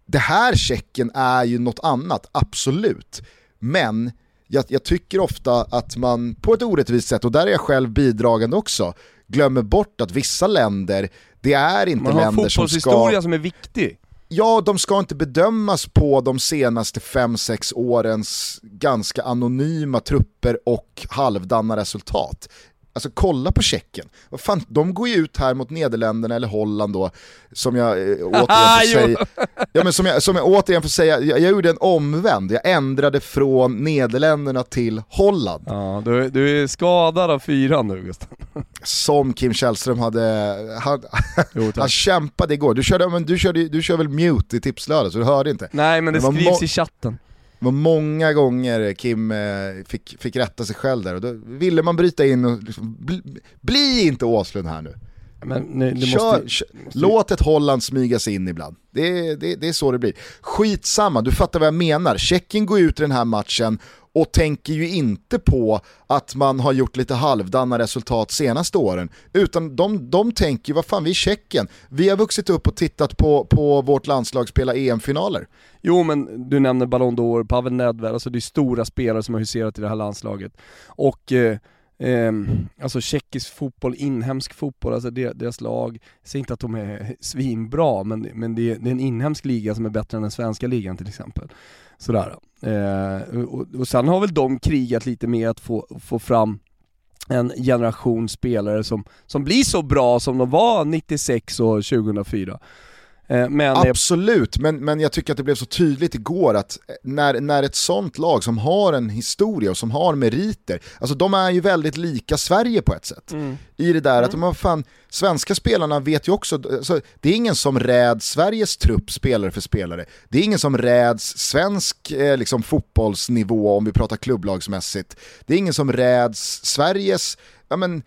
det här checken är ju något annat, absolut. Men jag, jag, tycker ofta att man på ett orättvist sätt, och där är jag själv bidragande också, glömmer bort att vissa länder, det är inte länder som ska... Man har fotbollshistoria som är viktig. Ja, de ska inte bedömas på de senaste 5-6 årens ganska anonyma trupper och halvdana resultat. Alltså kolla på Tjeckien. Fan, de går ju ut här mot Nederländerna eller Holland då, som jag eh, <laughs> återigen får säga. Ja, men som, jag, som jag återigen får säga, jag, jag gjorde en omvänd. Jag ändrade från Nederländerna till Holland. Ja, du, du är skadad av fyran nu Gustav. Som Kim Källström hade, han, jo, han kämpade igår. Du, körde, men du, körde, du kör väl mute i tipslördag så du hörde inte? Nej men det, det skrivs i chatten. Det var många gånger Kim eh, fick, fick rätta sig själv där och då ville man bryta in och liksom, bli, bli inte Åslund här nu. Men, nej, Kör, måste, måste... Låt ett Holland smyga sig in ibland. Det, det, det är så det blir. Skitsamma, du fattar vad jag menar. Tjeckien går ut i den här matchen och tänker ju inte på att man har gjort lite halvdana resultat senaste åren. Utan de, de tänker ju, vad fan vi är Tjeckien, vi har vuxit upp och tittat på, på vårt landslag spela EM-finaler. Jo men du nämner Ballon d'Or, Pavel Nedved, alltså det är stora spelare som har huserat i det här landslaget. Och eh, Eh, alltså tjeckisk fotboll, inhemsk fotboll, alltså deras lag, jag säger inte att de är svinbra, men, men det, är, det är en inhemsk liga som är bättre än den svenska ligan till exempel. Sådär. Eh, och, och sen har väl de krigat lite med att få, få fram en generation spelare som, som blir så bra som de var 96 och 2004. Eh, men Absolut, men, men jag tycker att det blev så tydligt igår att när, när ett sånt lag som har en historia och som har meriter, alltså de är ju väldigt lika Sverige på ett sätt. Mm. I det där mm. att de fan, svenska spelarna vet ju också, alltså, det är ingen som räds Sveriges trupp spelare för spelare. Det är ingen som räds svensk eh, liksom, fotbollsnivå om vi pratar klubblagsmässigt. Det är ingen som räds Sveriges, ja men,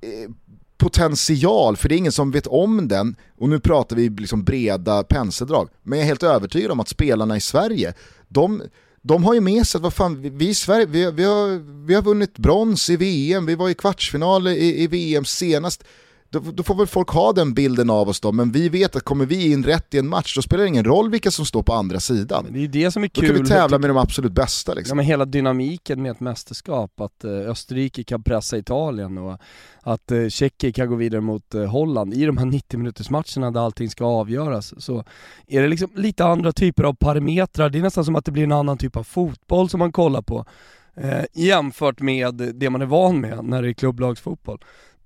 eh, potential, för det är ingen som vet om den, och nu pratar vi liksom breda penseldrag, men jag är helt övertygad om att spelarna i Sverige, de, de har ju med sig att vad fan, vi i Sverige, vi, vi, har, vi har vunnit brons i VM, vi var i kvartsfinal i, i VM senast, då, då, får väl folk ha den bilden av oss då, men vi vet att kommer vi in rätt i en match, då spelar det ingen roll vilka som står på andra sidan. Men det är det som är kul. Då kan vi tävla med de absolut bästa. Liksom. Ja, men hela dynamiken med ett mästerskap, att eh, Österrike kan pressa Italien och att eh, Tjeckien kan gå vidare mot eh, Holland i de här 90 minuters matcherna där allting ska avgöras, så är det liksom lite andra typer av parametrar. Det är nästan som att det blir en annan typ av fotboll som man kollar på. Eh, jämfört med det man är van med när det är klubblagsfotboll.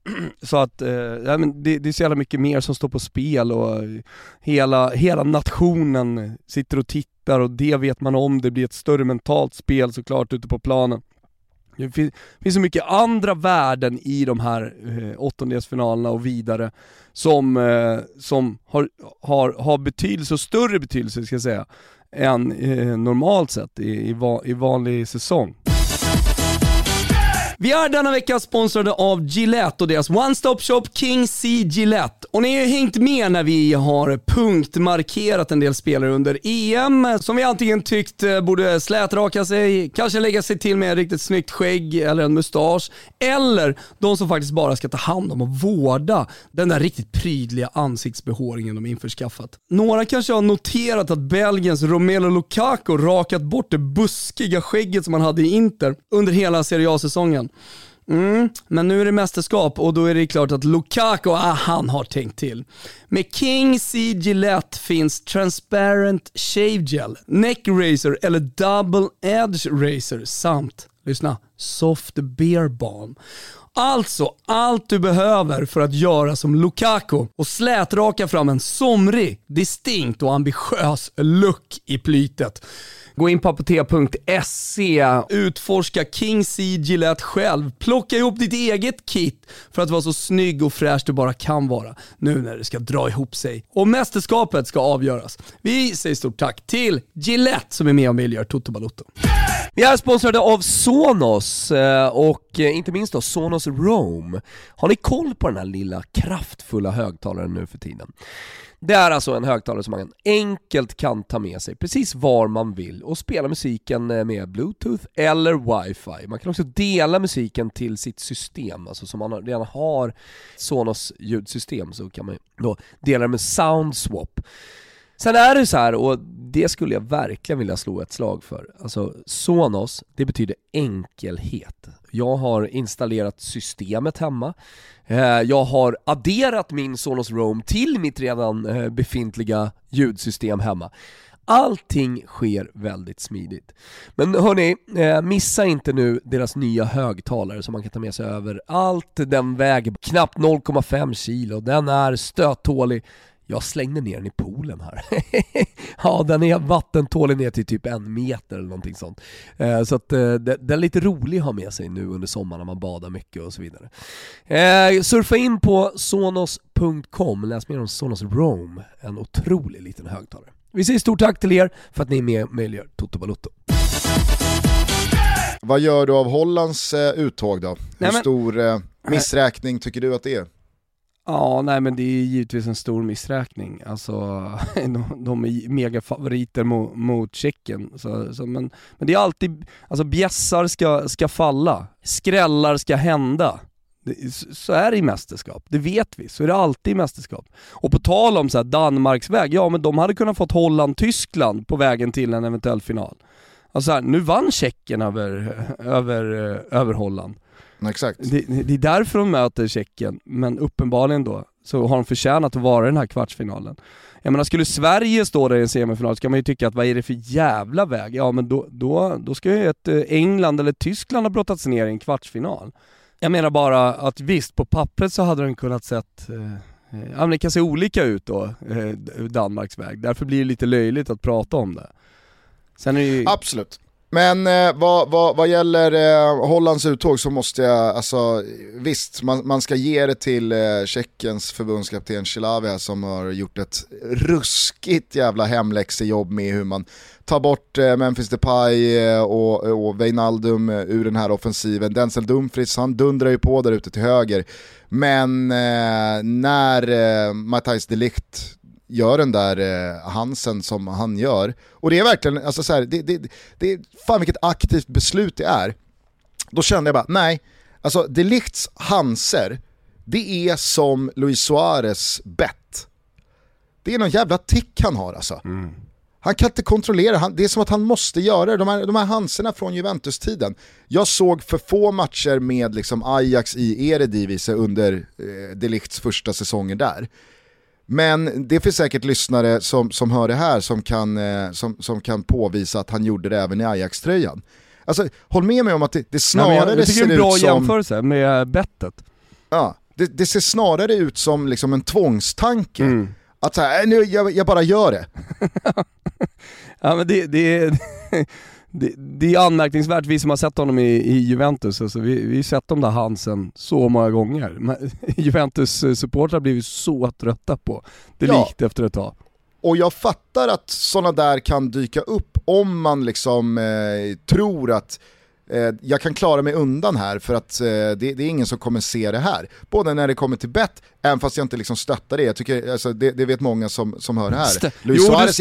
<clears throat> Så att, eh, ja, men det, det är så jävla mycket mer som står på spel och hela, hela nationen sitter och tittar och det vet man om, det blir ett större mentalt spel såklart ute på planen. Det finns, finns så mycket andra värden i de här eh, åttondelsfinalerna och vidare som, eh, som har, har, har betydelse, och större betydelse ska jag säga, än eh, normalt sett i, i, va, i vanlig säsong. Vi är denna vecka sponsrade av Gillette och deras One Stop Shop King C Gillette. Och ni har ju hängt med när vi har punktmarkerat en del spelare under EM som vi antingen tyckt eh, borde slätraka sig, kanske lägga sig till med ett riktigt snyggt skägg eller en mustasch. Eller de som faktiskt bara ska ta hand om och vårda den där riktigt prydliga ansiktsbehåringen de införskaffat. Några kanske har noterat att Belgiens Romelu Lukaku rakat bort det buskiga skägget som han hade i Inter under hela Serie A-säsongen. Mm, men nu är det mästerskap och då är det klart att Lukaku, ah, han har tänkt till. Med King C Gillette finns Transparent Shave Gel, Neck Razor eller Double Edge Razor samt, lyssna, Soft Beer Balm. Alltså allt du behöver för att göra som Lukaku och slätraka fram en somrig, distinkt och ambitiös look i plytet. Gå in på apotea.se, utforska King C Gillette själv, plocka ihop ditt eget kit för att vara så snygg och fräsch du bara kan vara nu när det ska dra ihop sig. Och mästerskapet ska avgöras. Vi säger stort tack till Gillette som är med och möjliggör Toto Balotto. Vi är sponsrade av Sonos eh, och eh, inte minst då Sonos Roam. Har ni koll på den här lilla kraftfulla högtalaren nu för tiden? Det är alltså en högtalare som man enkelt kan ta med sig precis var man vill och spela musiken eh, med bluetooth eller wifi. Man kan också dela musiken till sitt system, alltså som man redan har Sonos ljudsystem så kan man då dela det med Soundswap. Sen är det så här, och det skulle jag verkligen vilja slå ett slag för. Alltså Sonos, det betyder enkelhet. Jag har installerat systemet hemma, eh, jag har adderat min Sonos Roam till mitt redan eh, befintliga ljudsystem hemma. Allting sker väldigt smidigt. Men hörni, eh, missa inte nu deras nya högtalare som man kan ta med sig över allt. Den väger knappt 0,5 kilo, den är stöttålig, jag slängde ner den i poolen här. <laughs> ja, den är vattentålig ner till typ en meter eller någonting sånt. Eh, så att eh, den är lite rolig att ha med sig nu under sommaren när man badar mycket och så vidare. Eh, surfa in på sonos.com, läs mer om Sonos Roam, en otrolig liten högtalare. Vi säger stort tack till er för att ni är med och möjliggör Toto Balotto. Vad gör du av Hollands eh, uttåg då? Hur Nej, men- stor eh, missräkning tycker du att det är? Ja, nej men det är givetvis en stor missräkning. Alltså, <laughs> de, de är megafavoriter mot, mot Tjeckien. Så, så, men, men det är alltid, alltså bjässar ska, ska falla, skrällar ska hända. Det, så- är det i mästerskap, det vet vi. Så är det alltid i mästerskap. Och på tal om så här Danmarks väg, ja men de hade kunnat fått Holland-Tyskland på vägen till en eventuell final. Alltså här, nu vann Tjeckien över, över, över Holland. Exakt. Det, det är därför de möter Tjeckien, men uppenbarligen då så har de förtjänat att vara i den här kvartsfinalen. Jag menar, skulle Sverige stå där i en semifinal så kan man ju tycka att vad är det för jävla väg? Ja men då, då, då ska ju ett eh, England eller Tyskland ha brottats ner i en kvartsfinal. Jag menar bara att visst, på pappret så hade den kunnat sett eh, eh, Ja men det kan se olika ut då, eh, Danmarks väg. Därför blir det lite löjligt att prata om det. Sen är det ju... Absolut. Men eh, vad, vad, vad gäller eh, Hollands uttåg så måste jag, alltså visst, man, man ska ge det till eh, Tjeckiens förbundskapten Chilavia som har gjort ett ruskigt jävla hemläxejobb med hur man tar bort eh, Memphis Depay eh, och, och Wijnaldum eh, ur den här offensiven. Denzel Dumfries, han dundrar ju på där ute till höger. Men eh, när eh, Matthijs DeLigt gör den där eh, Hansen som han gör. Och det är verkligen, alltså så här, det, det, det är fan vilket aktivt beslut det är. Då kände jag bara, nej, alltså de Ligts Hanser, det är som Luis Suarez bett. Det är någon jävla tick han har alltså. Han kan inte kontrollera, han, det är som att han måste göra det. De här, de här Hanserna från Juventus-tiden. Jag såg för få matcher med liksom Ajax i Eredivisie under eh, de Ligts första säsonger där. Men det finns säkert lyssnare som, som hör det här som kan, eh, som, som kan påvisa att han gjorde det även i Ajax-tröjan. Alltså, håll med mig om att det, det Nej, snarare jag, jag tycker ser det är en bra ut som... jämförelse med bettet. Ja, det, det ser snarare ut som liksom en tvångstanke. Mm. Att så här, äh, nu, jag, jag bara gör det. <laughs> ja men det, det, <laughs> det, det, är anmärkningsvärt, vi som har sett honom i, i Juventus, alltså vi, vi har sett de där Hansen så många gånger. <laughs> Juventus-supportrar blir vi så trötta på det ja. likt efter ett tag. Och jag fattar att sådana där kan dyka upp om man liksom eh, tror att eh, jag kan klara mig undan här för att eh, det, det, är ingen som kommer se det här. Både när det kommer till bett, även fast jag inte liksom stöttar det, jag tycker, alltså, det, det vet många som, som hör här. St Luis jo, Suarez.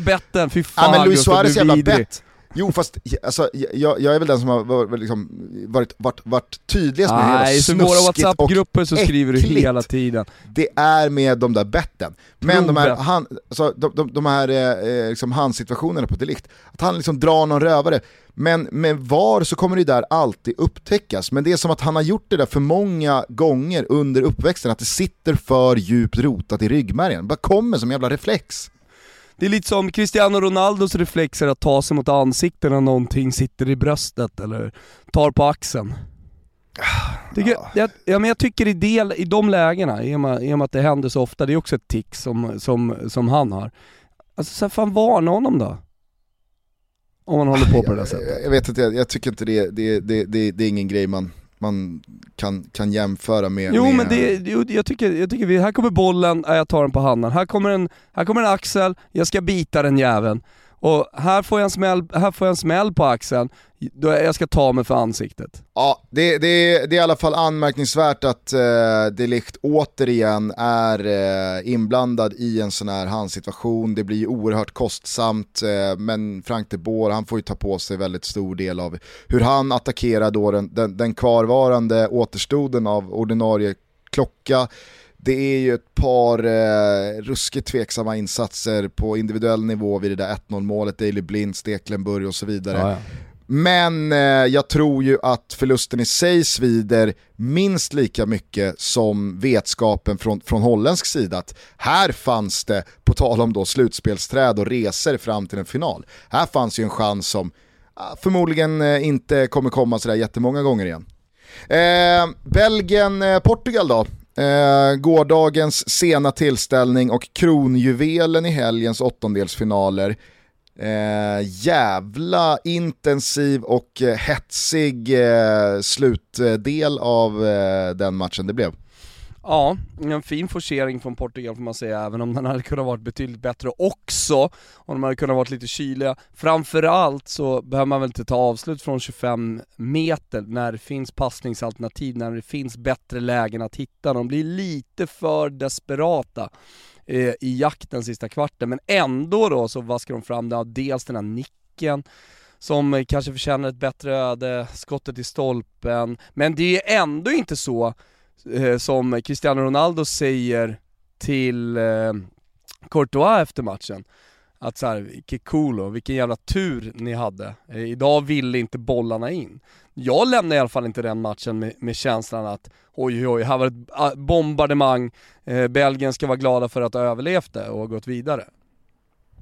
Betten, fy fan ja, men Luis Suarez jävla bett. Jo fast alltså, jag, jag, är väl den som har varit, liksom, varit, varit, varit tydligast med Nej, hela snuskigt några WhatsApp-grupper så skriver du hela tiden. Det är med de där betten. Men de här, han, alltså, de, de, de här eh, liksom handsituationerna på delikt, att han liksom drar någon rövare, men med VAR så kommer det där alltid upptäckas. Men det är som att han har gjort det där för många gånger under uppväxten, att det sitter för djupt rotat i ryggmärgen. Det bara kommer som jävla reflex. Det är lite som Cristiano Ronaldos reflexer att ta sig mot ansiktet när någonting sitter i bröstet eller tar på axeln. Tycker, jag, ja, men jag tycker i, del, i de lägena, i och, med, i och med att det händer så ofta, det är också ett tick som, som, som han har. Alltså så fan varna honom då. Om man håller på på det där sättet. Jag, jag vet inte, jag, jag tycker inte det, det, det, det, det är ingen grej man man kan, kan jämföra med... Jo med... men det, jo, jag tycker, jag tycker vi, här kommer bollen, jag tar den på handen. Här kommer en, här kommer en axel, jag ska bita den jäveln. Och här får jag en smäll, här får jag en smäll på axeln, då jag ska ta mig för ansiktet. Ja, det, det, det är i alla fall anmärkningsvärt att eh, Delikt återigen är eh, inblandad i en sån här handsituation. Det blir oerhört kostsamt, eh, men Frank de Boer, han får ju ta på sig väldigt stor del av hur han attackerar då den, den, den kvarvarande återstoden av ordinarie klocka det är ju ett par eh, ruskigt tveksamma insatser på individuell nivå vid det där 1-0 målet, Daley Blind, Steklenburg och så vidare. Ja, ja. Men eh, jag tror ju att förlusten i sig svider minst lika mycket som vetskapen från, från holländsk sida att här fanns det, på tal om då slutspelsträd och resor fram till en final, här fanns ju en chans som förmodligen eh, inte kommer komma sådär jättemånga gånger igen. Eh, Belgien-Portugal eh, då, Eh, gårdagens sena tillställning och kronjuvelen i helgens åttondelsfinaler. Eh, jävla intensiv och eh, hetsig eh, slutdel av eh, den matchen det blev. Ja, en fin forcering från Portugal får man säga, även om den hade kunnat varit betydligt bättre också, om de hade kunnat varit lite kyliga. Framförallt så behöver man väl inte ta avslut från 25 meter när det finns passningsalternativ, när det finns bättre lägen att hitta. De blir lite för desperata eh, i jakten sista kvarten, men ändå då så vaskar de fram det, dels den här nicken, som kanske förtjänar ett bättre öde, skottet i stolpen, men det är ändå inte så Eh, som Cristiano Ronaldo säger till eh, Courtois efter matchen. Att såhär, vilket cool vilken jävla tur ni hade. Eh, idag ville inte bollarna in. Jag lämnar i alla fall inte den matchen med, med känslan att oj oj, här var ett ah, bombardemang, eh, Belgien ska vara glada för att ha överlevt det och gått vidare.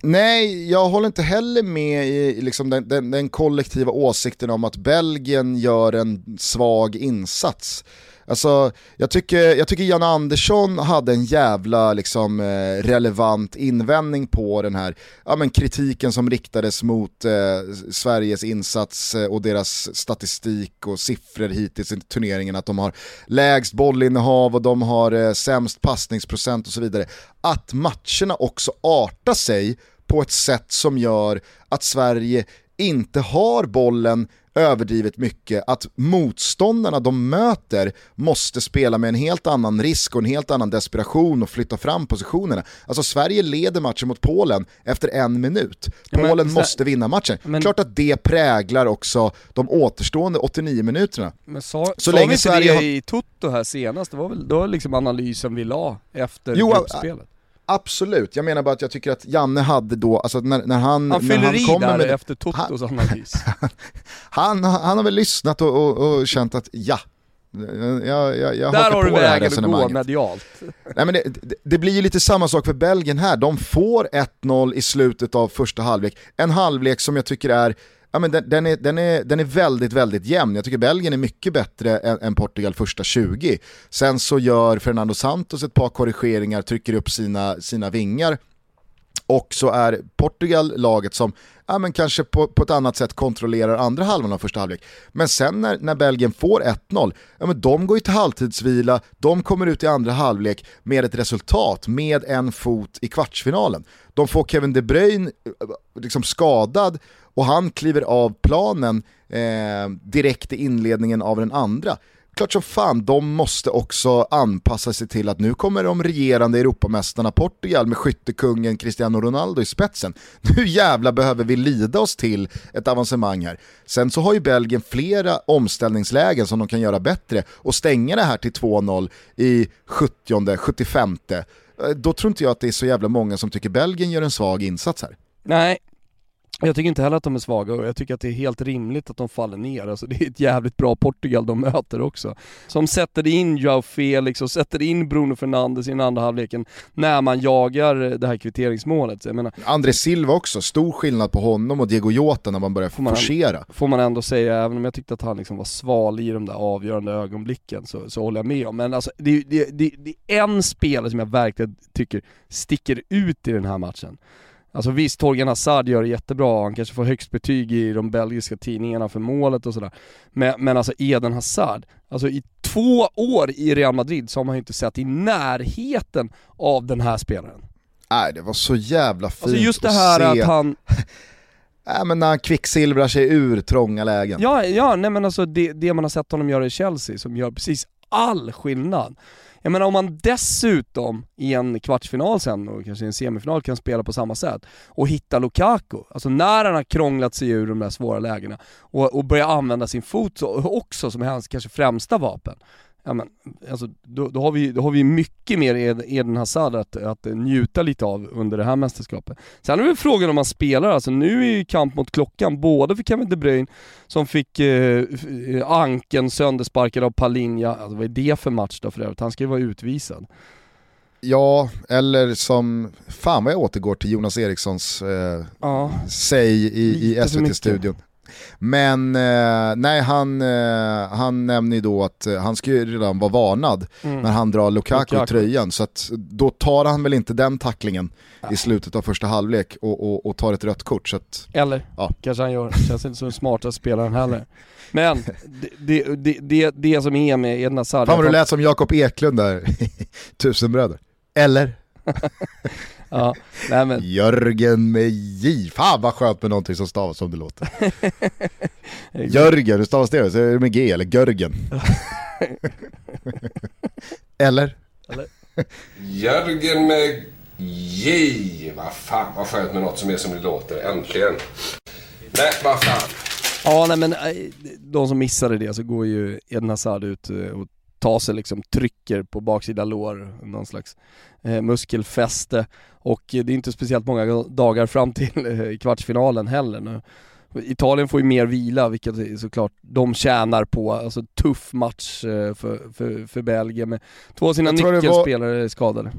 Nej, jag håller inte heller med i liksom den, den, den, kollektiva åsikten om att Belgien gör en svag insats. Alltså, jag tycker, jag tycker Jan Andersson hade en jävla liksom, eh, relevant invändning på den här ja, men kritiken som riktades mot eh, Sveriges insats eh, och deras statistik och siffror hittills i turneringen, att de har lägst bollinnehav och de har eh, sämst passningsprocent och så vidare. Att matcherna också artar sig på ett sätt som gör att Sverige inte har bollen överdrivet mycket, att motståndarna de möter måste spela med en helt annan risk och en helt annan desperation och flytta fram positionerna. Alltså Sverige leder matchen mot Polen efter en minut. Polen men, måste vinna matchen. Men, Klart att det präglar också de återstående 89 minuterna. Men sa, så sa länge vi inte Sverige det har... i Toto här senast? Det var väl då liksom analysen vi la efter jo, gruppspelet? Absolut, jag menar bara att jag tycker att Janne hade då, alltså när, när han... Han fyller i där med, efter Totos analys. <laughs> han, han har väl lyssnat och, och, och känt att ja, jag, jag, jag Där har du vägen att gå medialt. Nej, men det, det, det, blir ju lite samma sak för Belgien här, de får 1-0 i slutet av första halvlek. En halvlek som jag tycker är ja, men den, den, är, den, är, den är väldigt, väldigt jämn. Jag tycker Belgien är mycket bättre än, än, Portugal första 20. Sen så gör Fernando Santos ett par korrigeringar, trycker upp sina, sina vingar och så är Portugal laget som ja, men kanske på, på ett annat sätt kontrollerar andra halvan av första halvlek. Men sen när, när Belgien får 1-0, ja, men de går ju till halvtidsvila, de kommer ut i andra halvlek med ett resultat, med en fot i kvartsfinalen. De får Kevin De Bruyne eh, liksom skadad och han kliver av planen eh, direkt i inledningen av den andra klart som fan, de måste också anpassa sig till att nu kommer de regerande Europamästarna Portugal med skyttekungen Cristiano Ronaldo i spetsen. Nu jävla behöver vi lida oss till ett avancemang här. Sen så har ju Belgien flera omställningslägen som de kan göra bättre och stänga det här till 2-0 i 70 75 eh, Då tror inte jag att det är så jävla många som tycker Belgien gör en svag insats här. Nej, jag tycker inte heller att de är svaga och jag tycker att det är helt rimligt att de faller ner. Alltså det är ett jävligt bra Portugal de möter också. Som sätter in Joao Felix och sätter in Bruno Fernandes i den andra halvleken när man jagar det här kvitteringsmålet. Jag menar, André Silva också, stor skillnad på honom och Diego Jota när man börjar får man forcera. får man ändå säga, även om jag tyckte att han liksom var sval i de där avgörande ögonblicken så, så håller jag med om. Men alltså det, det, det, det är en spelare som jag verkligen tycker sticker ut i den här matchen. Alltså visst, Torgan Hazard gör det jättebra, han kanske får högst betyg i de belgiska tidningarna för målet och sådär. Men, men alltså Eden Hazard, alltså i två år i Real Madrid så har man ju inte sett i närheten av den här spelaren. Nej, det var så jävla fint Alltså just det här att, att han... <laughs> Nej men när han kvicksilvrar sig ur trånga lägen. Ja, ja nej men alltså det, det man har sett honom göra i Chelsea som gör precis all skillnad. Jag menar om man dessutom i en kvartsfinal sen och kanske i en semifinal kan spela på samma sätt och hitta Lukaku, alltså när han har krånglat sig ur de där svåra lägena och, och börja använda sin fot också som hans kanske främsta vapen ja men, alltså, då, då, har vi, då har vi mycket mer Eden Hazard att, att njuta lite av under det här mästerskapet. Sen är det frågan om man spelar, alltså nu är ju kamp mot klockan, både för Kevin De Bruyne som fick eh, anken söndersparkad av Palinja, alltså, vad är det för match då för övrigt? Han ska ju vara utvisad. Ja, eller som, fan vad jag återgår till Jonas Erikssons eh, ja, säg i, i SVT-studion. Men eh, nej, han, eh, han nämner ju då att eh, han ska ju redan vara varnad mm. när han drar Lukaku, i tröjan. Så att då tar han väl inte den tacklingen nej. i slutet av första halvlek och, och, och tar ett rött kort. Så att, Eller, ja. kanske han gör. Känns inte som den smartaste spelaren heller. Men <laughs> det, det, det, det, som är med Edna Hazard... Fan vad du lät som Jakob Eklund där, <laughs> Tusenbröder. Eller? <laughs> Ja, nej men. Jörgen med J. Fan vad skönt med någonting som stavas som det låter. <laughs> Jörgen, hur stavas det? Så är det med G eller Görgen? <laughs> eller? eller? <laughs> Jörgen med J. Vad fan vad skönt med något som är som det låter. Äntligen. Nej, vad fan. Ja, nej men de som missade det så går ju Eden Hazard ut och tar sig liksom, trycker på baksida lår, någon slags eh, muskelfäste och det är inte speciellt många dagar fram till eh, kvartsfinalen heller nu. Italien får ju mer vila, vilket såklart de tjänar på. Alltså tuff match eh, för, för, för Belgien med två av sina nyckelspelare var... skadade.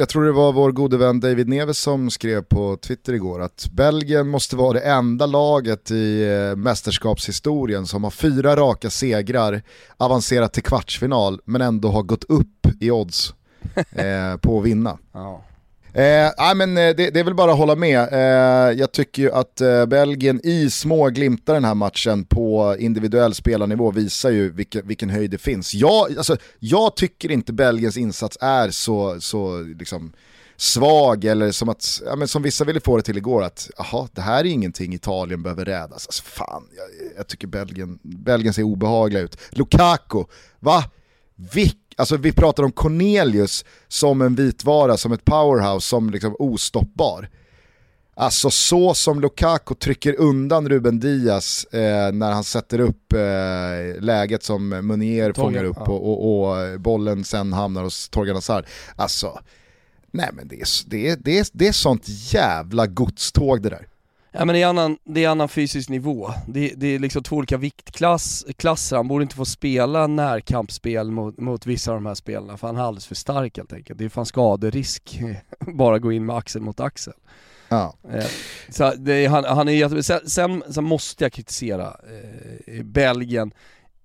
Jag tror det var vår gode vän David Neves som skrev på Twitter igår att Belgien måste vara det enda laget i eh, mästerskapshistorien som har fyra raka segrar, avancerat till kvartsfinal men ändå har gått upp i odds <laughs> eh, på att vinna. Ja. Eh, men eh, det, det, är väl bara att hålla med. Eh, jag tycker ju att eh, Belgien i små glimtar den här matchen på individuell spelarnivå visar ju vilken, vilken höjd det finns. Jag, alltså, jag tycker inte Belgiens insats är så, så liksom, svag eller som att, ja, men som vissa ville få det till igår, att aha, det här är ingenting Italien behöver rädas. Alltså, fan, jag, jag tycker Belgien, Belgien ser obehagliga ut. Lukaku, va? Vilken Alltså vi pratar om Cornelius som en vitvara, som ett powerhouse, som liksom ostoppbar. Alltså så som Lukaku trycker undan Ruben Diaz eh, när han sätter upp eh, läget som Munier fångar upp ja. och, och, och, bollen sen hamnar hos Torgan Hazard. Alltså, nej men det är, det, är, det, är, det är sånt jävla godståg det där. Ja men det är annan, det är annan fysisk nivå. Det, det är liksom två olika viktklasser, han borde inte få spela närkampsspel mot, mot vissa av de här spelarna för han är alldeles för stark helt enkelt. Det är fan skaderisk, <laughs> bara gå in med axel mot axel. Ja. Eh, så det, han, han är sen, sen, sen måste jag kritisera eh, Belgien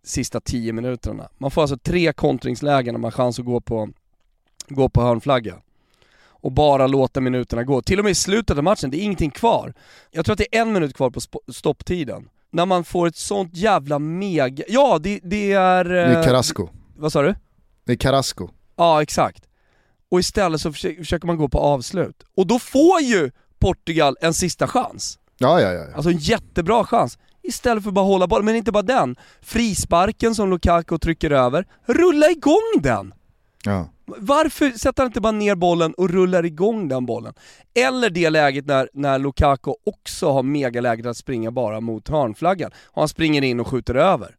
sista tio minuterna. Man får alltså tre kontringslägen när man har chans att gå på, gå på hörnflagga och bara låta minuterna gå. Till och med i slutet av matchen, det är ingenting kvar. Jag tror att det är en minut kvar på stopptiden. När man får ett sånt jävla mega... Ja, det, det är... Det är Carrasco. Vad sa du? Det är Carrasco. Ja, exakt. Och istället så försöker man gå på avslut. Och då får ju Portugal en sista chans. Ja, ja, ja. Alltså en jättebra chans. Istället för att bara hålla bollen, men inte bara den. Frisparken som Lukaku trycker över, rulla igång den! Ja. Varför sätter han inte bara ner bollen och rullar igång den bollen? Eller det läget när, när Lukaku också har megaläget att springa bara mot hörnflaggan, och han springer in och skjuter över.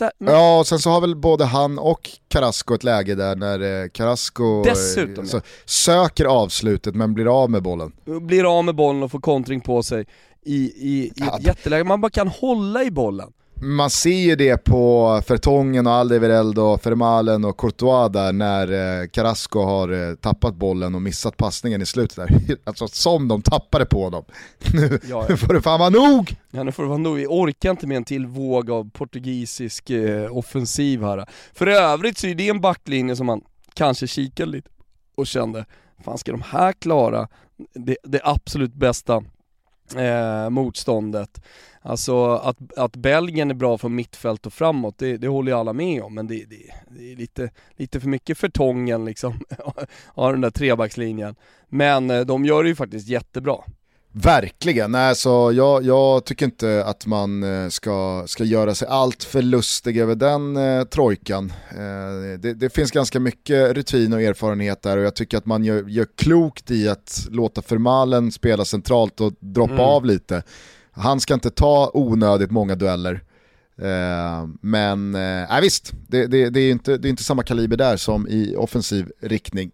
Här, men... Ja, och sen så har väl både han och Carrasco ett läge där när eh, Carrasco eh, Dessutom, så, söker avslutet men blir av med bollen. Blir av med bollen och får kontring på sig i, i, i ett jätteläge, man bara kan hålla i bollen man ser ju det på Fertongen och Aldevereld och Fermalen och Courtois där när eh, Carrasco har eh, tappat bollen och missat passningen i slutet där. <laughs> Alltså som de tappade på honom. <laughs> Nu, ja, ja. får det fan vara nog! Ja nu får det vara nog, vi orkar inte med en till våg av portugisisk eh, offensiv här. För övrigt så är det en backlinje som man kanske kikade lite och kände, fan ska de här klara det, det absolut bästa eh, motståndet. Alltså att, att Belgien är bra från mittfält och framåt, det, det håller ju alla med om, men det, det, det är lite, lite för mycket för tången liksom, <laughs> av den där trebackslinjen. Men eh, de gör det ju faktiskt jättebra. Verkligen, Nej, så jag, jag, tycker inte att man eh, ska, ska göra sig allt för lustig över den eh, trojkan. Eh, det, det, finns ganska mycket rutin och erfarenhet där och jag tycker att man gör, gör klokt i att låta Fermalen spela centralt och droppa mm. av lite. Han ska inte ta onödigt många dueller. Eh, men eh, visst, det, det, det, är inte, det är inte samma kaliber där som i offensiv riktning.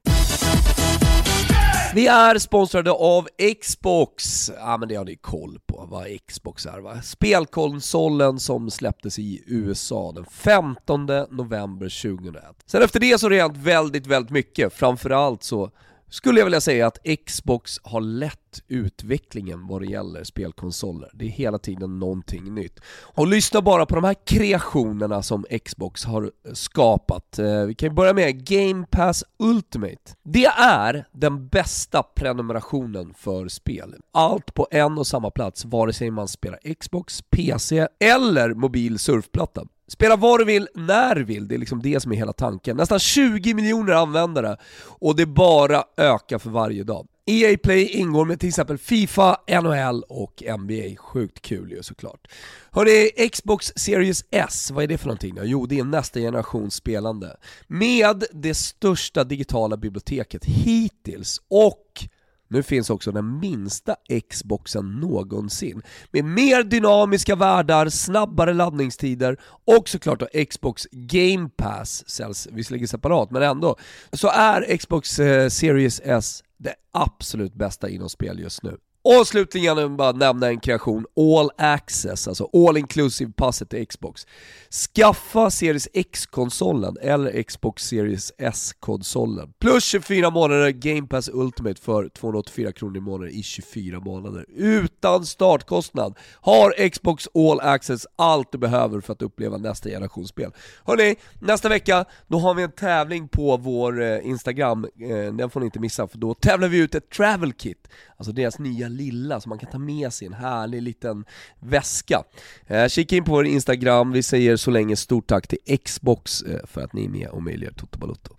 Vi är sponsrade av Xbox. Ja men det har ni koll på vad Xbox är va? Spelkonsolen som släpptes i USA den 15 november 2001. Sen efter det så har det hänt väldigt, väldigt mycket. Framförallt så skulle jag vilja säga att Xbox har lett utvecklingen vad det gäller spelkonsoler. Det är hela tiden någonting nytt. Och lyssna bara på de här kreationerna som Xbox har skapat. Eh, vi kan ju börja med Game Pass Ultimate. Det är den bästa prenumerationen för spel. Allt på en och samma plats, vare sig man spelar Xbox, PC eller mobil surfplatta. Spela vad du vill, när du vill, det är liksom det som är hela tanken. Nästan 20 miljoner användare och det bara ökar för varje dag. EA Play ingår med till exempel Fifa, NHL och NBA. Sjukt kul ju såklart. Hörni, Xbox Series S, vad är det för någonting då? Jo, det är nästa generations spelande. Med det största digitala biblioteket hittills och nu finns också den minsta Xboxen någonsin. Med mer dynamiska världar, snabbare laddningstider och såklart då Xbox Game Pass säljs visserligen separat, men ändå. Så är Xbox eh, Series S det absolut bästa inom spel just nu. Och slutligen jag bara nämna en kreation, All Access, alltså All Inclusive passet till Xbox. Skaffa Series X-konsolen eller Xbox Series S-konsolen. Plus 24 månader Game Pass Ultimate för 284 kronor i månaden i 24 månader. Utan startkostnad har Xbox All Access allt du behöver för att uppleva nästa generations spel. Hörni, nästa vecka då har vi en tävling på vår eh, Instagram, eh, den får ni inte missa för då tävlar vi ut ett travel kit, alltså deras nya lilla som man kan ta med sig i en härlig liten väska. Eh, kika in på vår Instagram, vi säger så länge stort tack till Xbox eh, för att ni är med och möjliggör Toto Balotto.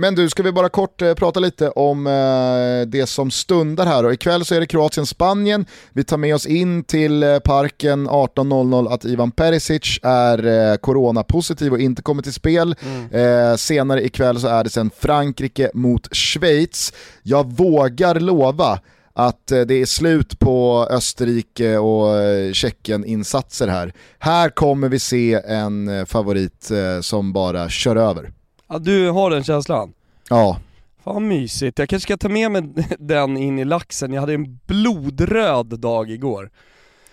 Men du, ska vi bara kort eh, prata lite om eh, det som stundar här och ikväll så är det Kroatien-Spanien. Vi tar med oss in till eh, parken 18.00 att Ivan Perisic är eh, coronapositiv och inte kommer till spel. Eh, senare ikväll så är det sen Frankrike mot Schweiz. Jag vågar lova att eh, det är slut på Österrike och eh, Tjeckien-insatser här. Här kommer vi se en eh, favorit som bara kör över. Ja, du har den känslan? Ja, Fan mysigt, jag kanske ska ta med mig <laughs> den in i laxen, jag hade en blodröd dag igår.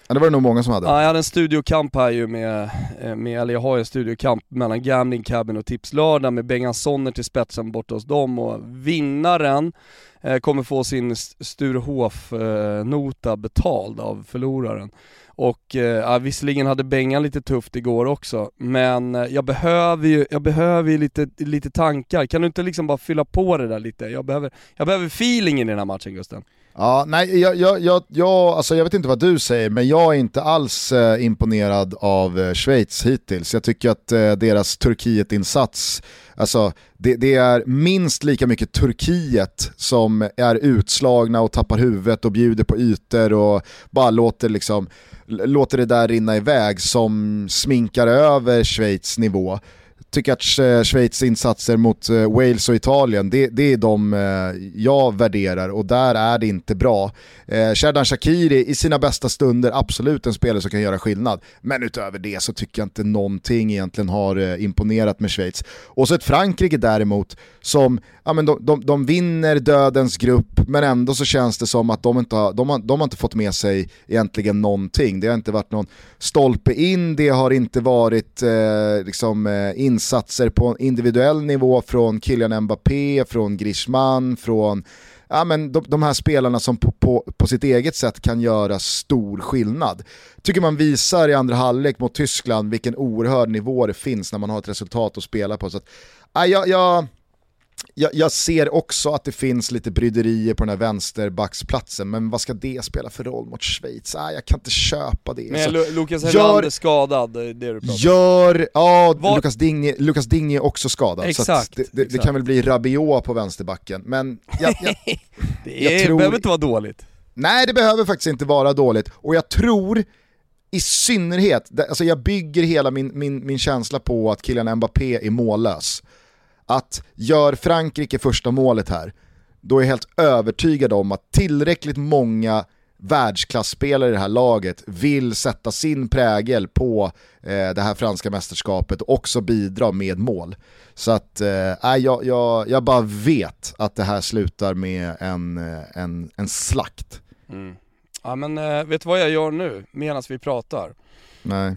Ja, det var det nog många som hade. Ja, jag hade en studiokamp här ju med, eh, med eller jag har ju en studiokamp mellan Gambling Cabin och Tipslördag med Bengan Sonner till spetsen borta hos dem och vinnaren eh, kommer få sin Sturehof-nota eh, betald av förloraren. Och eh, visserligen hade Bengan lite tufft igår också, men eh, jag behöver ju, jag behöver ju lite, lite tankar. Kan du inte liksom bara fylla på det där lite? Jag behöver, jag behöver feeling i den här matchen Gusten. Ja, nej, jag, jag, jag, jag, alltså jag vet inte vad du säger, men jag är inte alls eh, imponerad av eh, Schweiz hittills. Jag tycker att eh, deras Turkiet-insats, alltså det, det är minst lika mycket Turkiet som är utslagna och tappar huvudet och bjuder på ytor och bara låter, liksom, låter det där rinna iväg som sminkar över Schweiz nivå tycker att eh, Schweiz insatser mot eh, Wales och Italien, det, det är de eh, jag värderar och där är det inte bra. Sherdan Shakiri i sina bästa stunder, absolut en spelare som kan göra skillnad. Men utöver det så tycker jag inte någonting egentligen har imponerat med Schweiz. Och så ett Frankrike däremot som, ja men de, de, de vinner dödens grupp men ändå så känns det som att de inte har, de har, de har inte fått med sig egentligen någonting. Det har inte varit någon stolpe in, det har inte varit eh, liksom, eh, insatser på en individuell nivå från Kylian Mbappé, från Griezmann, från ja, men de, de här spelarna som på, på, på sitt eget sätt kan göra stor skillnad. Tycker man visar i andra halvlek mot Tyskland vilken oerhörd nivå det finns när man har ett resultat att spela på. Så att, ja, jag, jag, jag, jag ser också att det finns lite bryderier på den här vänsterbacksplatsen, men vad ska det spela för roll mot Schweiz? Ah, jag kan inte köpa det. Men Så Lu- Lucas gör- Hernandez skadad, det är det du pratar om. Gör, ja Vad- Lukas Digne, Lukas Digne är också skadad, så Exakt, att det, det, det kan väl bli Rabiot på vänsterbacken. Men jag, jag, <laughs> Det jag är, tror- behöver inte vara dåligt. nej det behöver faktiskt inte vara dåligt, och jag tror i synnerhet, alltså jag bygger hela min, min, min känsla på att Kylian Mbappé är mållös. Att gör Frankrike första målet här, då är jag helt övertygad om att tillräckligt många världsklasspelare i det här laget vill sätta sin prägel på eh, det här franska mästerskapet och också bidra med mål. Så att eh, jag, jag, jag bara vet att det här slutar med en, eh, en, en slakt. Ja men eh, vet du vad jag gör nu, medan vi pratar? Nej.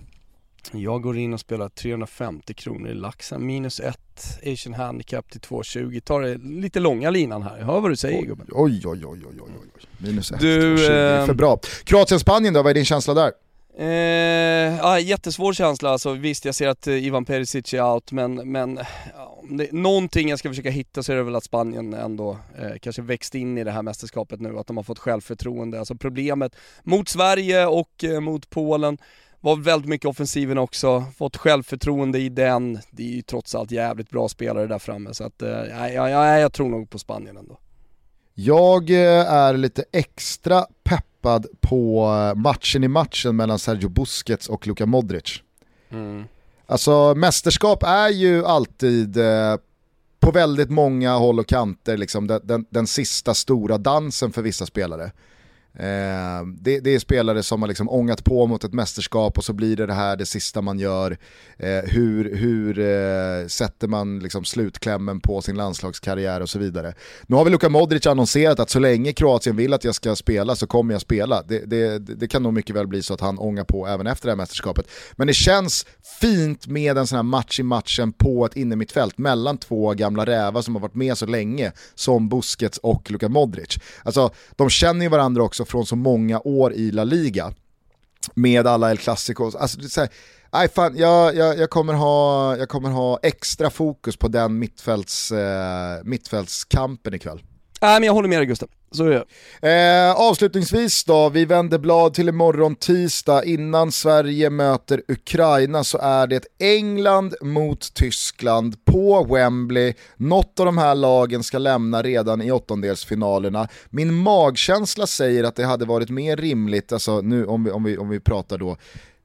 Jag går in och spelar 350 kronor i laxen, minus ett, Asian Handicap till 2,20. Tar det lite långa linan här, hör vad du säger gubben. Oj, oj, oj, oj, oj, oj. Minus ett. Du, två, tjugo. Det är ehm, för bra. Kroatien-Spanien då, vad är din känsla där? Eh, ja, jättesvår känsla alltså, visst jag ser att eh, Ivan Perisic är out men, men om det är någonting jag ska försöka hitta så är det väl att Spanien ändå eh, kanske växt in i det här mästerskapet nu, att de har fått självförtroende. Alltså problemet mot Sverige och eh, mot Polen var väldigt mycket offensiven också, fått självförtroende i den. Det är ju trots allt jävligt bra spelare där framme så att, eh, ja, ja, ja, jag tror nog på Spanien ändå. Jag eh, är lite extra peppad på eh, matchen i matchen mellan Sergio Busquets och Luka Modric. Alltså mästerskap är ju alltid eh, på väldigt många håll och kanter liksom, den, den, den sista stora dansen för vissa spelare. Eh, det, det, är spelare som har liksom ångat på mot ett mästerskap och så blir det det här det sista man gör. Eh, hur hur eh, sätter man liksom slutklämmen på sin landslagskarriär och så vidare. Nu har väl Luka Modric annonserat att så länge Kroatien vill att jag ska spela så kommer jag spela. Det, det, det kan nog mycket väl bli så att han ångar på även efter det här mästerskapet. Men det känns fint med en sån här match i matchen på ett innermittfält mellan två gamla rävar som har varit med så länge som Busquets och Luka Modric. Alltså de känner ju varandra också från så många år i La Liga med alla El Clasicos. Alltså, det är Nej, fan, jag, jag, jag, kommer ha, jag kommer ha extra fokus på den mittfälts, eh, mittfältskampen ikväll. Nej men jag håller med dig Gustav, så är det. Eh, avslutningsvis då, vi vänder blad till imorgon tisdag. Innan Sverige möter Ukraina så är det England mot Tyskland på Wembley. Något av de här lagen ska lämna redan i åttondelsfinalerna. Min magkänsla säger att det hade varit mer rimligt, alltså nu om vi, om vi, om vi pratar då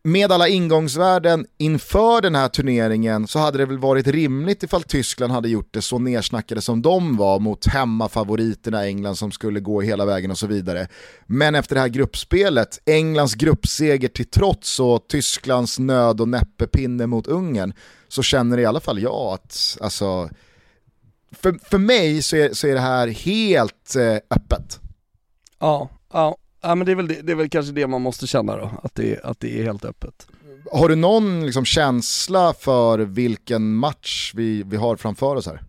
med alla ingångsvärden inför den här turneringen så hade det väl varit rimligt ifall Tyskland hade gjort det så nersnackade som de var mot hemmafavoriterna England som skulle gå hela vägen och så vidare. Men efter det här gruppspelet, Englands gruppseger till trots och Tysklands nöd och näppepinne mot Ungern, så känner i alla fall jag att, alltså, för, för mig så är, så är det här helt eh, öppet. Ja, ja, Ja men det är, väl det, det är väl kanske det man måste känna då, att det, att det är helt öppet. Har du någon liksom känsla för vilken match vi, vi har framför oss här?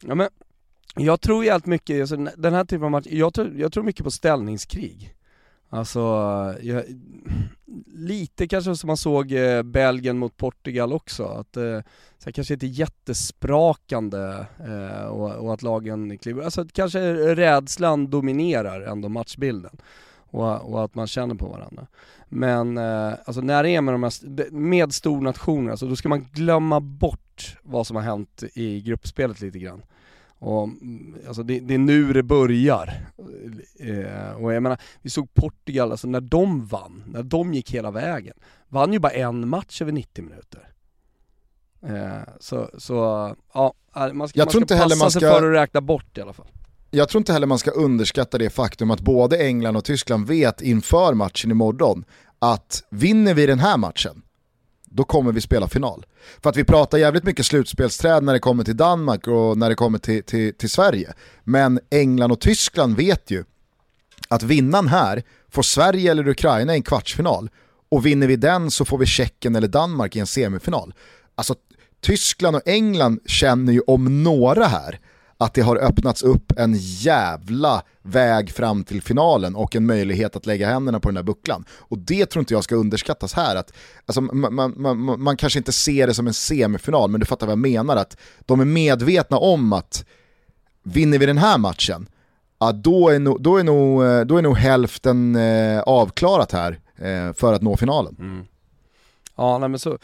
Ja men, jag tror jävligt mycket, alltså, den här typen av match, jag tror, jag tror mycket på ställningskrig. Alltså, jag, lite kanske som man såg eh, Belgien mot Portugal också, att eh, så kanske inte jättesprakande eh, och, och, att lagen kliver, alltså kanske rädslan dominerar ändå matchbilden och, och, att man känner på varandra. Men eh, alltså när det är med de här, med stornationer, alltså då ska man glömma bort vad som har hänt i gruppspelet lite grann. Och, mm, alltså det, det är nu det börjar. Eh, och jag menar, vi såg Portugal, alltså när de vann, när de gick hela vägen, vann ju bara en match över 90 minuter. Eh, så, så ja, man ska, man ska passa man ska... sig för att räkna bort i alla fall jag tror inte heller man ska underskatta det faktum att både England och Tyskland vet inför matchen imorgon att vinner vi den här matchen, då kommer vi spela final. För att vi pratar jävligt mycket slutspelsträd när det kommer till Danmark och när det kommer till, till, till Sverige. Men England och Tyskland vet ju att vinnaren här får Sverige eller Ukraina i en kvartsfinal och vinner vi den så får vi Tjeckien eller Danmark i en semifinal. Alltså Tyskland och England känner ju om några här att det har öppnats upp en jävla väg fram till finalen och en möjlighet att lägga händerna på den där bucklan. Och det tror inte jag ska underskattas här. Att, alltså, man, man, man, man kanske inte ser det som en semifinal, men du fattar vad jag menar. Att de är medvetna om att vinner vi den här matchen, ja, då, är no, då, är nog, eh, då är nog hälften eh, avklarat här eh, för att nå finalen. Mm. Ja, nej, men så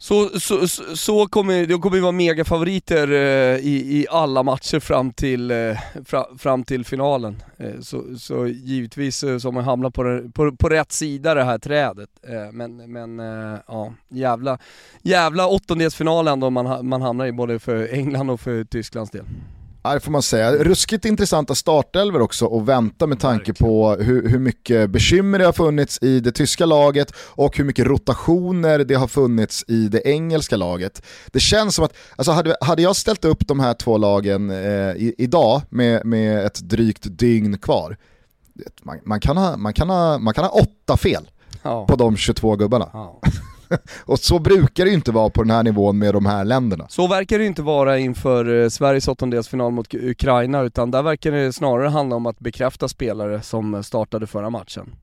så, så, så, så kommer, de kommer vara megafavoriter eh, i, i alla matcher fram till, eh, fram till finalen. Eh, så, så givetvis eh, så har man hamnat på, på, på rätt sida det här trädet. Eh, men men eh, ja, jävla, jävla åttondelsfinal ändå man, man hamnar i både för England och för Tysklands del. Ja, det får man säga. Ruskigt intressanta startelver också att vänta med tanke på hur, hur mycket bekymmer det har funnits i det tyska laget och hur mycket rotationer det har funnits i det engelska laget. Det känns som att, alltså hade, hade jag ställt upp de här två lagen eh, i, idag med, med ett drygt dygn kvar, man, man, kan, ha, man, kan, ha, man kan ha åtta fel ja. på de 22 gubbarna. Ja. <laughs> och så brukar det ju inte vara på den här nivån med de här länderna. Så verkar det inte vara inför eh, Sveriges åttondelsfinal mot Ukraina, utan där verkar det snarare handla om att bekräfta spelare som startade förra matchen.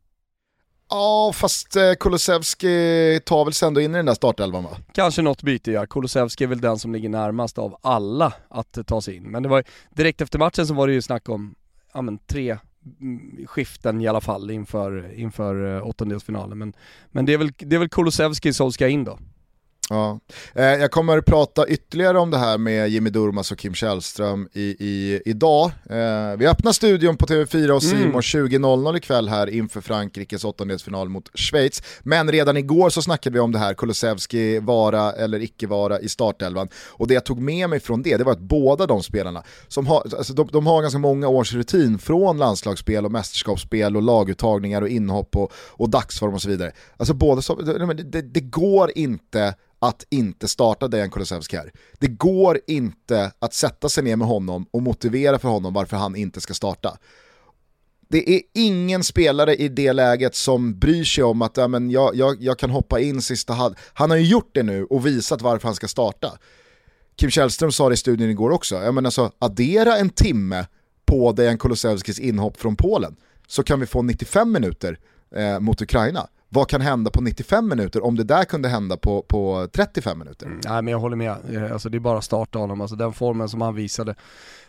Ja, fast eh, Kulusevski tar väl sen ändå in i den där startelvan va? Kanske något byte ja, Kulusevski är väl den som ligger närmast av alla att ta sig in. Men det var direkt efter matchen så var det ju snack om, ja men tre Mm, skiften i alla fall inför, inför eh, åttondelsfinalen. Men, men det är väl, det är väl Kulusevski som ska in då? Ja. Eh, jag kommer att prata ytterligare om det här med Jimmy Durmas och Kim Källström i, i, idag. Eh, vi öppnar studion på TV4 och Simon mm. 20.00 ikväll här inför Frankrikes åttondelsfinal mot Schweiz. Men redan igår så snackade vi om det här, Kulusevski vara eller icke vara i startelvan. Och det jag tog med mig från det, det var att båda de spelarna, som har, alltså de, de har ganska många års rutin från landslagsspel och mästerskapsspel och laguttagningar och inhopp och, och dagsform och så vidare. Alltså båda, det, det, det går inte att inte starta Dejan Kulusevski här. Det går inte att sätta sig ner med honom och motivera för honom varför han inte ska starta. Det är ingen spelare i det läget som bryr sig om att ja, men jag, jag, jag kan hoppa in sista halv. Han har ju gjort det nu och visat varför han ska starta. Kim Källström sa det i studion igår också, jag menar alltså addera en timme på Dejan Kulusevskis inhopp från Polen så kan vi få 95 minuter eh, mot Ukraina vad kan hända på 95 minuter om det där kunde hända på, på 35 minuter? Mm, nej men jag håller med, eh, alltså, det är bara att starta honom, alltså, den formen som han visade.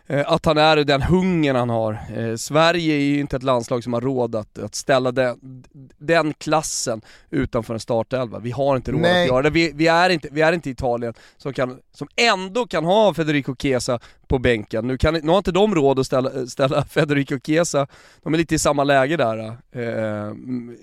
Eh, att han är den hungern han har. Eh, Sverige är ju inte ett landslag som har råd att, att ställa den, den klassen utanför en startelva. Vi har inte råd Nej. att göra det. Vi, vi, är inte, vi är inte Italien som, kan, som ändå kan ha Federico Chiesa på bänken. Nu, kan, nu har inte de råd att ställa, ställa <laughs> Federico Chiesa, de är lite i samma läge där eh,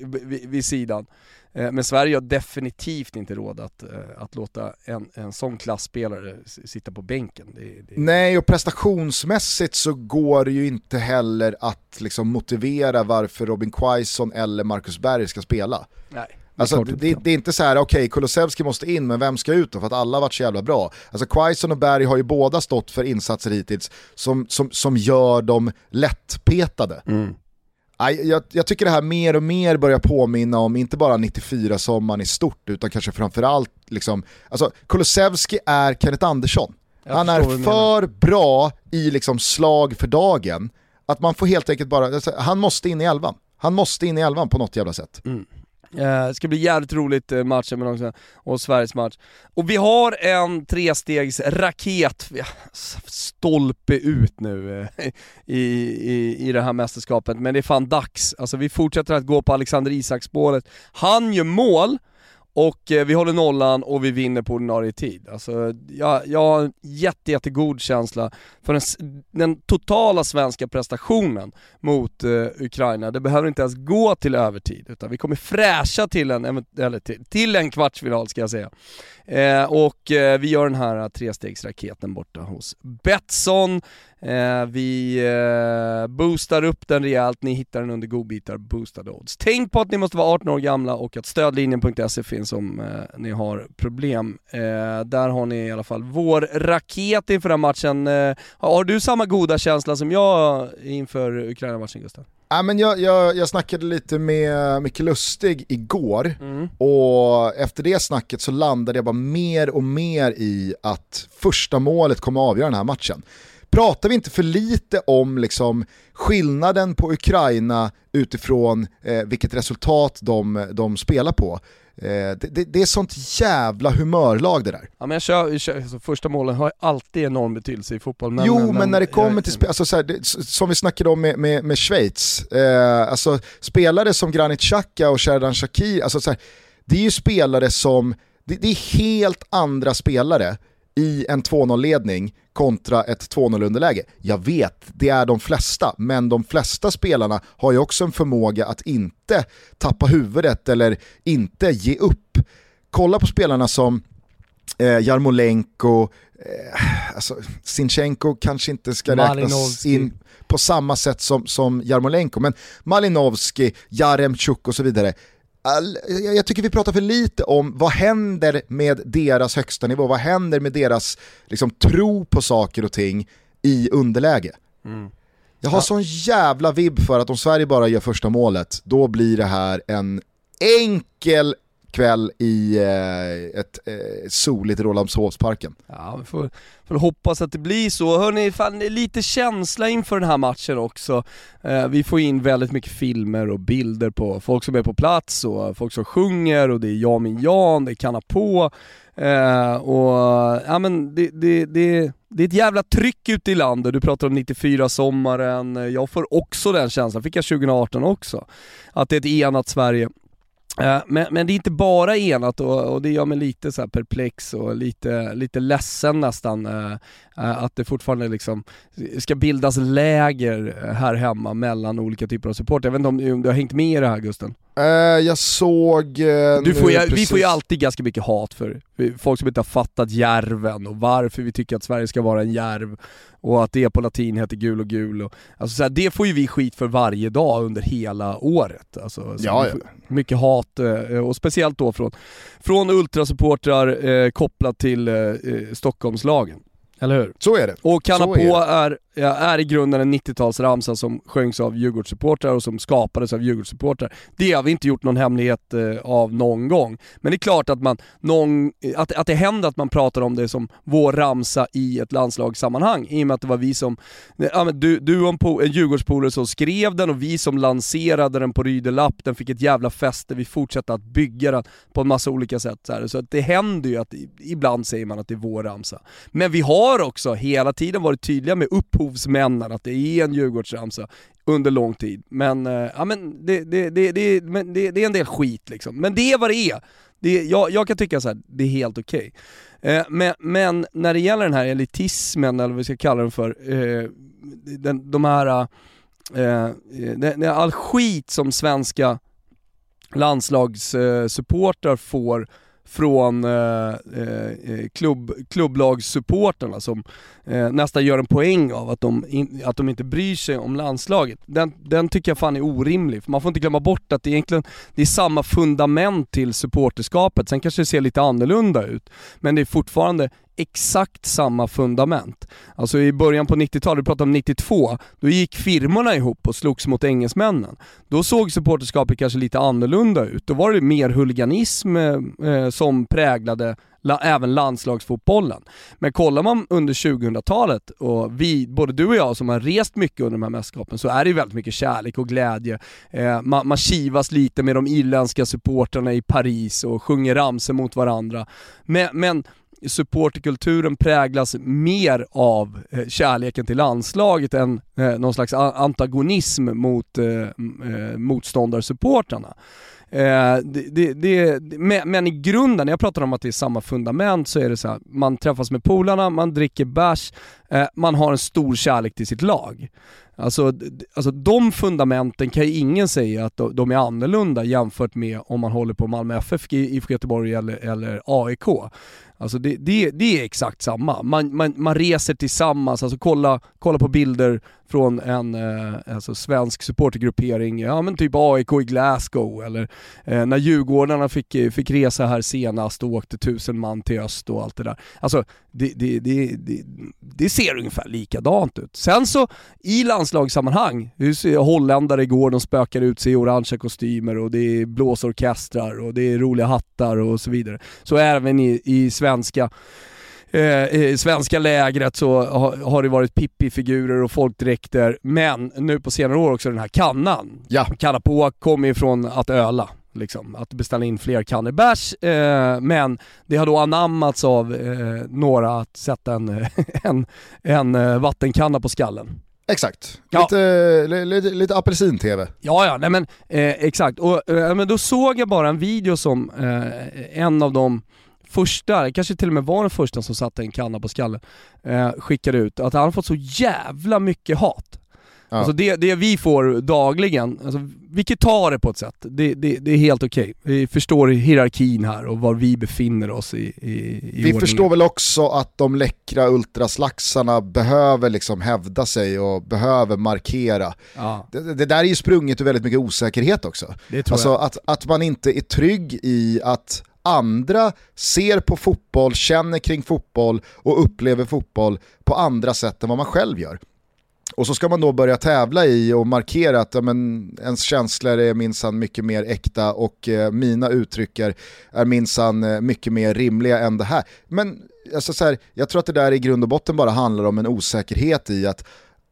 vid, vid sidan. Eh, men Sverige har definitivt inte råd att, eh, att låta en, en sån klassspelare sitta på bänken. Det, det... Nej, och prestationsmässigt så går det ju inte heller att liksom motivera varför Robin Quaison eller Marcus Berg ska spela. Nej. Alltså, det, det, är inte så här, okej okay, Kulusevski måste in, men vem ska ut då? För att alla har varit så jävla bra. Alltså Quaison och Berg har ju båda stått för insatser hittills som, som, som gör dem lättpetade. Mm. Jag, jag, tycker det här mer och mer börjar påminna om, inte bara 94-sommaren i stort, utan kanske framförallt, liksom, alltså Kulusevski är Kenneth Andersson. Jag Han är för bra i liksom slag för dagen, att man får helt enkelt bara, alltså, han måste in i elvan. Han måste in i elvan på något jävla sätt. Mm. Eh, det ska bli jävligt roligt eh, matchen men också, och Sveriges match. Och vi har en trestegsraket, alltså stolpe ut nu eh, i, i, i det här mästerskapet, men det är fan dags. Alltså vi fortsätter att gå på Alexander Isak-spåret. Han gör mål, och eh, vi håller nollan och vi vinner på ordinarie tid. Alltså, jag, jag har en jätte, jättegod känsla för den, den totala svenska prestationen mot eh, Ukraina. Det behöver inte ens gå till övertid, utan vi kommer fräscha till en, eller till, till en kvartsfinal ska jag säga. Eh, och eh, vi gör den här eh, trestegsraketen borta hos Betsson. Eh, vi eh, boostar upp den rejält, ni hittar den under godbitar, boostade odds. Tänk på att ni måste vara 18 år gamla och att stödlinjen.se finns om eh, ni har problem. Eh, där har ni i alla fall vår raket inför den här matchen. Eh, har du samma goda känsla som jag inför Ukraina-matchen Gustav? Ja, men jag, jag, jag snackade lite med Micke Lustig igår mm. och efter det snacket så landade jag bara mer och mer i att första målet kommer att avgöra den här matchen pratar vi inte för lite om liksom skillnaden på Ukraina utifrån eh, vilket resultat de, de spelar på? Eh, det, det, det, är sånt jävla humörlag det där. Ja, men jag kör, jag kör alltså, första målen har alltid enorm betydelse i fotboll. Men, jo, men, men när det kommer till spel, alltså, så här, det, som vi snackade om med, med, med Schweiz, eh, alltså, spelare som Granit Xhaka och Sherdan Shakir, alltså, så här, det är ju spelare som, det, det är helt andra spelare i en 2-0-ledning kontra ett 2-0-underläge. Jag vet, det är de flesta, men de flesta spelarna har ju också en förmåga att inte tappa huvudet eller inte ge upp. Kolla på spelarna som eh, Jarmolenko, eh, alltså Sinchenko kanske inte ska räknas in på samma sätt som, som Jarmolenko, men Malinovski, Jaremchuk och så vidare all, jag tycker vi pratar för lite om vad händer med deras högsta nivå, vad händer med deras liksom, tro på saker och ting i underläge. Mm. Jag har ja. sån jävla vibb för att om Sverige bara gör första målet, då blir det här en enkel kväll i eh, ett eh, soligt Rålambshovsparken. Ja, vi får, får hoppas att det blir så. Hörni, fan, lite känsla inför den här matchen också. Eh, vi får in väldigt mycket filmer och bilder på folk som är på plats och folk som sjunger och det är jag min Jan, det är Kanna på. Eh, och ja men det, det, det, det är ett jävla tryck ute i landet, du pratar om 94-sommaren, jag får också den känslan, fick jag 2018 också. Att det är ett enat Sverige Eh, men, men, det är inte bara enat och, och, det gör mig lite så perplex och lite, lite ledsen nästan eh, att det fortfarande liksom ska bildas läger här hemma mellan olika typer av support. Jag vet inte om, om du har hängt med i det här Gusten? Uh, jag såg... Uh, du får ju, vi får ju alltid ganska mycket hat för folk som inte har fattat järven och varför vi tycker att Sverige ska vara en järv och att det på latin heter gul och gul. Och, alltså så här, det får ju vi skit för varje dag under hela året. Alltså, ja, ja. Mycket hat eh, och speciellt då från, från ultrasupportrar eh, kopplat till eh, Stockholmslagen. Eller hur? Så är det. Och Kanna på är, är i grunden en 90-talsramsa som sjöngs av Djurgårdssupportrar och som skapades av Djurgårdssupportrar. Det har vi inte gjort någon hemlighet eh, av någon gång. Men det är klart att, man, någon, eh, att, att det händer att man pratar om det som vår ramsa i ett landslagssammanhang. I och med att det var vi som, eh, ja, men du, du och en Djurgårdspolare som skrev den och vi som lanserade den på Rydelapp, den fick ett jävla fäste, vi fortsatte att bygga den på en massa olika sätt. Så, här. så att det händer ju att ibland säger man att det är vår ramsa. Men vi har också hela tiden varit tydliga med upphov upphovsmännen, att det är en Djurgårdsramsa under lång tid. Men, eh, ja, men det, det, det, det, men det, det är en del skit liksom. Men det är vad det är. Det, jag, jag kan tycka så här, det är helt okej. Okay. Eh, men, men, när det gäller den här elitismen, eller vad vi ska kalla den för, eh, den, de här, eh, eh den, all skit som svenska landslagssupportrar får från eh, eh, eh, klubb, klubblagssupporterna som eh, nästan gör en poäng av att de, in, att de inte bryr sig om landslaget. Den, den tycker jag fan är orimlig, för man får inte glömma bort att det egentligen det är samma fundament till supporterskapet. Sen kanske det ser lite annorlunda ut, men det är fortfarande exakt samma fundament. Alltså i början på 90-talet, vi pratar om 92, då gick firmorna ihop och slogs mot engelsmännen. Då såg supporterskapet kanske lite annorlunda ut. Då var det mer huliganism eh, eh som präglade la, även landslagsfotbollen. Men kollar man under 2000-talet och vi, både du och jag som har rest mycket under de här mästerskapen, så är det väldigt mycket kärlek och glädje. Eh, man, man kivas lite med de irländska supportrarna i Paris och sjunger ramsor mot varandra. Men, men supporterkulturen präglas mer av eh, kärleken till landslaget än eh, någon slags antagonism mot eh, eh motståndarsupportrarna. Eh, det, det, det, men i grunden, när jag pratar om att det är samma fundament så är det så här, man träffas med polarna, man dricker bärs, eh, man har en stor kärlek till sitt lag. Alltså, alltså de fundamenten kan ju ingen säga att de är annorlunda jämfört med om man håller på Malmö FF, IFK Göteborg eller, eller AIK. Alltså det, det, det är exakt samma. Man, man, man reser tillsammans, alltså kolla, kolla på bilder från en eh, alltså svensk supportergruppering, ja men typ AIK i Glasgow eller eh, när Djurgårdarna fick, eh, fick resa här senast och åkte tusen man till öst och allt det där. Alltså det, det, det, det, det ser ungefär likadant ut. Sen så i landslagssammanhang, hur ser holländare igår, de spökar ut sig i orangea kostymer och det är blåsorkestrar och det är roliga hattar och så vidare. Så även i, i svenska i svenska lägret så har, det varit Pippi-figurer och folkdräkter, men nu på senare år också den här kannan. Ja. Kanna på kommer ju från att öla. Liksom, att beställa in fler kannor bärs, eh, men det har då anammats av eh, några att sätta en, <laughs> en, en eh, vattenkanna på skallen. Exakt, ja. lite, lite, lite apelsin-tv. Ja, ja, nej men eh, exakt. Och, eh, men då såg jag bara en video som eh, en av de första, kanske till och med var den första som satte en kanna på skallen, eh, skickade ut att han har fått så jävla mycket hat. Ja. Alltså det, det vi får dagligen, alltså, vilket tar det på ett sätt, det, det, det är helt okej. Okay. Vi förstår hierarkin här och var vi befinner oss i, i, i Vi ordningen. förstår väl också att de läckra ultraslaxarna behöver liksom hävda sig och behöver markera. Ja. Det, det, där är ju sprunget ur väldigt mycket osäkerhet också. alltså Att, att man inte är trygg i att andra ser på fotboll, känner kring fotboll och upplever fotboll på andra sätt än vad man själv gör. Och så ska man då börja tävla i och markera att ja, men, ens känslor är minsann mycket mer äkta och eh, mina uttryck är minsann eh, mycket mer rimliga än det här. Men alltså, så här, jag tror att det där i grund och botten bara handlar om en osäkerhet i att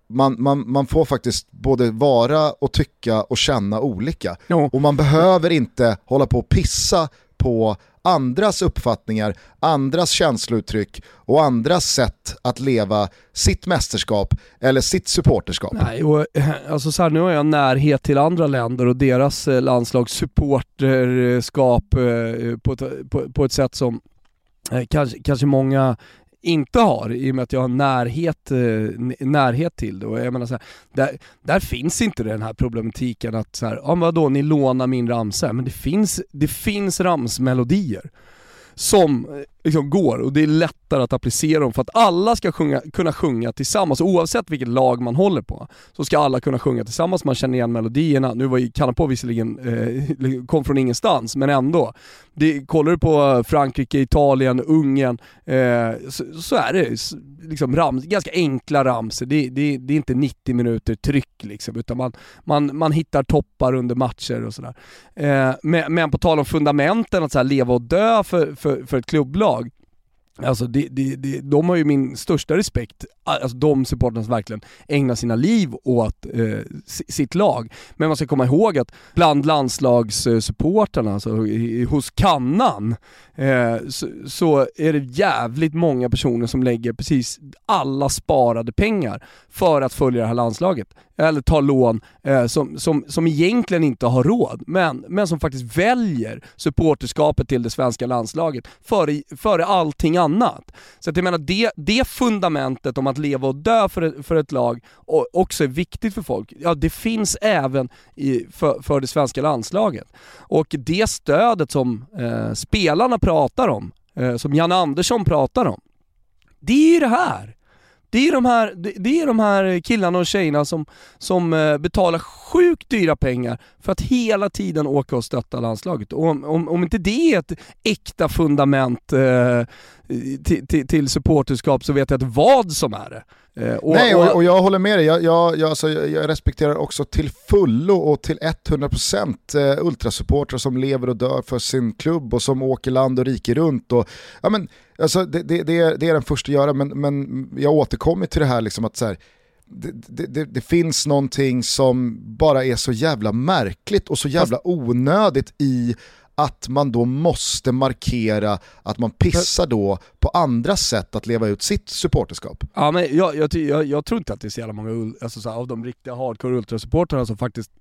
man, man, man får faktiskt både vara och tycka och känna olika. Jo. Och man behöver inte hålla på och pissa på andras uppfattningar, andras känslouttryck och andras sätt att leva sitt mästerskap eller sitt supporterskap. Nej, och, eh, alltså så här, nu har jag närhet till andra länder och deras eh, landslagssupporterskap eh, på, ett, på, på ett sätt som kanske, kanske många inte har i och med att jag har närhet, eh, närhet till det. Och jag menar så här, där, där finns inte den här problematiken att så här, ja vadå, ni lånar min ramsa, men det finns, det finns ramsmelodier som eh, liksom går och det är lättare att applicera dem för att alla ska sjunga, kunna sjunga tillsammans oavsett vilket lag man håller på. Så ska alla kunna sjunga tillsammans, man känner igen melodierna. Nu var ju Kanapå visserligen, eh, <laughs> kom från ingenstans, men ändå. Det, kollar du på eh, Frankrike, Italien, Ungern, eh, så, så, är det liksom rams, ganska enkla ramsor. Det, det, det, är inte 90 minuter tryck liksom, utan man, man, man hittar toppar under matcher och sådär. Eh, men, men, på tal om fundamenten, att så leva och dö för, för, för ett klubblag, Alltså de, de, de, de har ju min största respekt, alltså de supportrarna som verkligen ägnar sina liv åt eh, sitt lag. Men man ska komma ihåg att bland landslagssupportrarna, alltså hos kannan, eh, så, så, är det jävligt många personer som lägger precis alla sparade pengar för att följa det här landslaget. Eller tar lån eh, som, som, som egentligen inte har råd, men, men som faktiskt väljer supporterskapet till det svenska landslaget före, före allting annat. Så att jag menar, det, det fundamentet om att leva och dö för ett, för ett lag också är viktigt för folk. Ja, det finns även i, för, för det svenska landslaget. Och det stödet som eh, spelarna pratar om, eh, som Jan Andersson pratar om, det är ju det här. Det är de här, det är de här killarna och tjejerna som, som eh, betalar sjukt dyra pengar för att hela tiden åka och stötta landslaget. Och om, om, om inte det är ett äkta fundament eh, till, till, till supporterskap så vet jag inte vad som är det. Eh, och, Nej, och, och, jag håller med dig. Jag, jag, jag, alltså, jag respekterar också till fullo och till 100% eh, ultrasupportrar som lever och dör för sin klubb och som åker land och rike runt. Och, ja, men, alltså, det, det, det, är, det är den första att göra, men, men jag återkommer till det här liksom att så här, det, det, det, finns någonting som bara är så jävla märkligt och så jävla onödigt i att man då måste markera att man pissar då på andra sätt att leva ut sitt supporterskap. Ja men jag, jag, jag, jag tror inte att det är så jävla många alltså, så här, av de riktiga hardcore ultrasupportrarna som faktiskt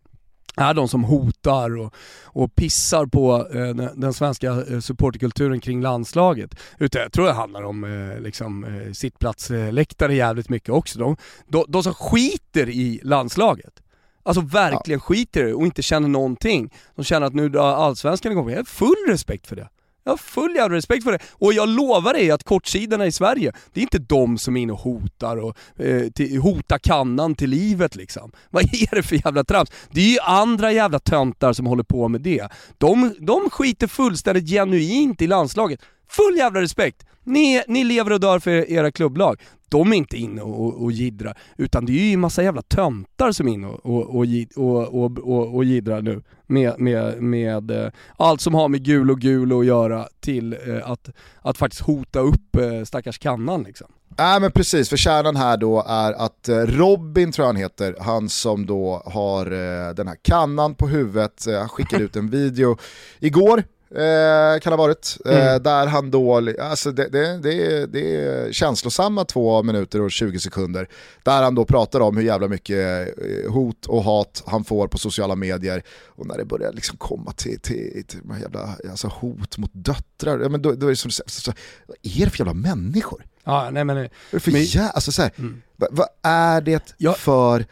är de som hotar och, och pissar på eh, den, svenska eh, supporterkulturen kring landslaget. Utan jag tror det handlar om eh, liksom, eh, sittplatsläktare jävligt mycket också. De, de, de som skiter i landslaget. Alltså verkligen ja. skiter i det och inte känner någonting. De känner att nu drar allsvenskan igång. Jag har full respekt för det. Jag har full jävla respekt för det. Och jag lovar dig att kortsidorna i Sverige, det är inte de som är inne och hotar och eh, till, hotar kannan till livet liksom. <laughs> Vad är det för jävla trams? Det är ju andra jävla töntar som håller på med det. De, de skiter fullständigt genuint i landslaget. Full jävla respekt! Ni, ni lever och dör för era klubblag de är inte inne och, och jiddrar, utan det är ju en massa jävla töntar som är inne och, och, och, och, och, och jiddrar nu med, med, med eh, allt som har med gul och gul att göra till eh, att, att faktiskt hota upp eh, stackars kannan liksom. Nej äh, men precis, för kärnan här då är att eh, Robin tror jag han heter, han som då har eh, den här kannan på huvudet, eh, han skickade ut en video igår Eh, kan ha varit. Eh, mm. där han då, alltså det, det, det, det är känslosamma två minuter och 20 sekunder. Där han då pratar om hur jävla mycket eh, hot och hat han får på sociala medier. Och när det börjar liksom komma till, till, till jävla, alltså hot mot döttrar, ja, men då, då är det som så, så, vad är det för jävla människor? Ja, nej men... Är det för men, jä, alltså, så här, mm. vad, vad, är det ja. för...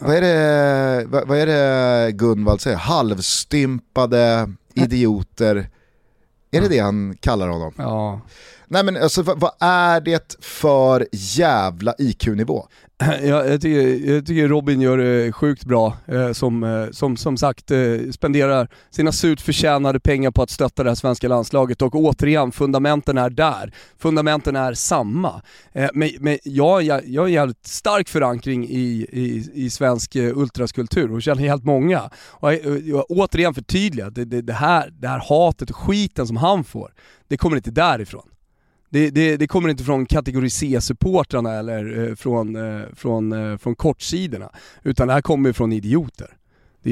Vad är det, vad, vad är det Gunvald säger? Halvstympade idioter. Är det det han kallar honom? Ja. Nej men alltså vad, vad är det för jävla IQ-nivå? <clears throat> Ja, jag, tycker, jag tycker Robin gör det sjukt bra, eh, som, eh, som, som sagt eh, spenderar sina surt förtjänade pengar på att stötta det här svenska landslaget och återigen, fundamenten är där. Fundamenten är samma. Men men jag, jag, jag har en jävligt stark förankring i, i, i svensk ultraskultur och känner helt många. Och jag, jag, återigen förtydliga, det, det, det, här, det här hatet och skiten som han får, det kommer inte därifrån. Det, det, det, kommer inte från kategori C-supportrarna eller eh, från, eh, från, eh, från kortsidorna, utan det här kommer från idioter.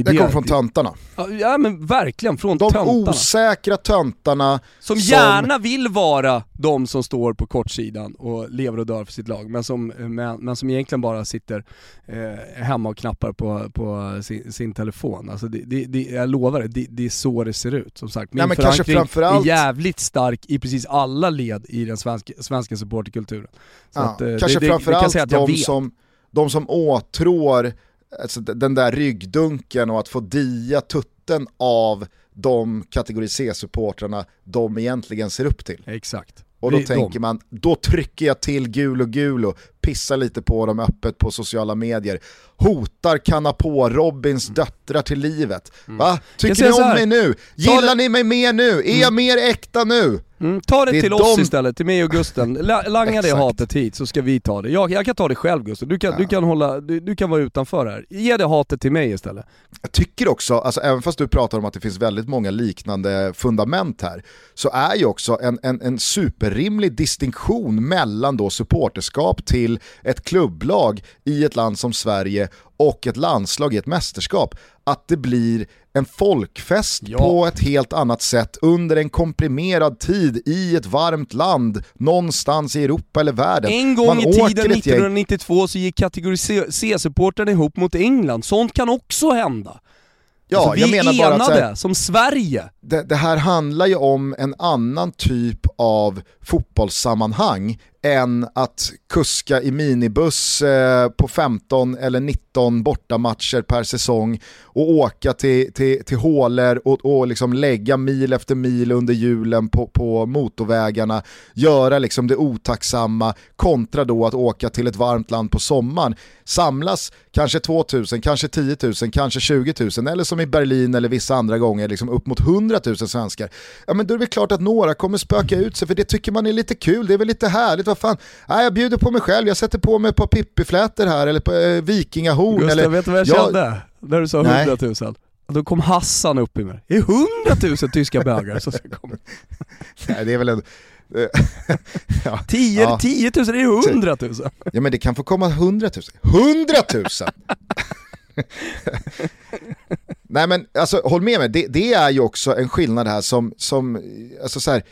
Det, Det kommer från töntarna. Ja men verkligen, från De töntarna. osäkra töntarna Som gärna vill vara de som står på kortsidan och lever och dör för sitt lag, men som, men, men som egentligen bara sitter eh, hemma och knappar på, på sin, sin telefon. Alltså det, det, det, jag lovar det, det, det är så det ser ut. Som sagt, min Ja, men kanske förankring framförallt- är jävligt stark i precis alla led i den svenska, svenska supporterkulturen. Så Ja, att, eh, kanske det, det, det kan framförallt säga att jag de vet. som, de som åtrår alltså, den där ryggdunken och att få dia tutten av de kategori C-supportrarna de egentligen ser upp till. Exakt. Och då tänker man, då trycker jag till gul och gul och pissar lite på dem öppet på sociala medier. Hotar kanna på Robins döttrar till livet. Va? Mm. Jag Tycker ni om mig nu? Gillar ni mig mer nu? Är jag mer äkta nu? Mm, ta det, Det till de- oss istället, till mig och Gusten. La, langa det <laughs> hatet hit så ska vi ta det. Jag, jag kan ta det själv Gusten, du kan, du kan, hålla, du, du kan vara utanför här. Ge det hatet till mig istället. Jag tycker också, alltså, även fast du pratar om att det finns väldigt många liknande fundament här, så är ju också en, en, en superrimlig distinktion mellan då supporterskap till ett klubblag i ett land som Sverige och ett landslag i ett mästerskap. Att det blir en folkfest Ja. på ett helt annat sätt under en komprimerad tid i ett varmt land någonstans i Europa eller världen. En gång Man i tiden, ett gäng- 1992, så gick kategori C-supportrarna ihop mot England. Sånt kan också hända. Ja, alltså, vi jag menar är bara att enade, här- som Sverige det, det här handlar ju om en annan typ av fotbollssammanhang än att kuska i minibuss eh, på 15 eller 19 bortamatcher per säsong och åka till, till, till hålor och, och liksom lägga mil efter mil under hjulen på, på motorvägarna, göra liksom det otacksamma kontra då att åka till ett varmt land på sommaren. Samlas kanske 2000, kanske 10 000, kanske 20 000 eller som i Berlin eller vissa andra gånger liksom upp mot 100 000 svenskar. Ja men då är det klart att några kommer spöka ut sig för det tycker man är lite kul, det är väl lite härligt, vad fan. Nej, jag bjuder på mig själv, jag sätter på mig ett par pippiflätor här eller på, eh, vikingahorn. Gustav, eller, vet du vad jag Ja, kände? När du sa Nej. 100 000. Då kom Hassan upp i mig. Det är 100 000 tyska bögar som ska komma. <laughs> Nej, det är väl en... <laughs> ja. 10, Ja. 10 000, det är 100 000. Ja men det kan få komma 100 000. 100 000! Nej men alltså håll med mig, det, det är ju också en skillnad här som, som alltså så här,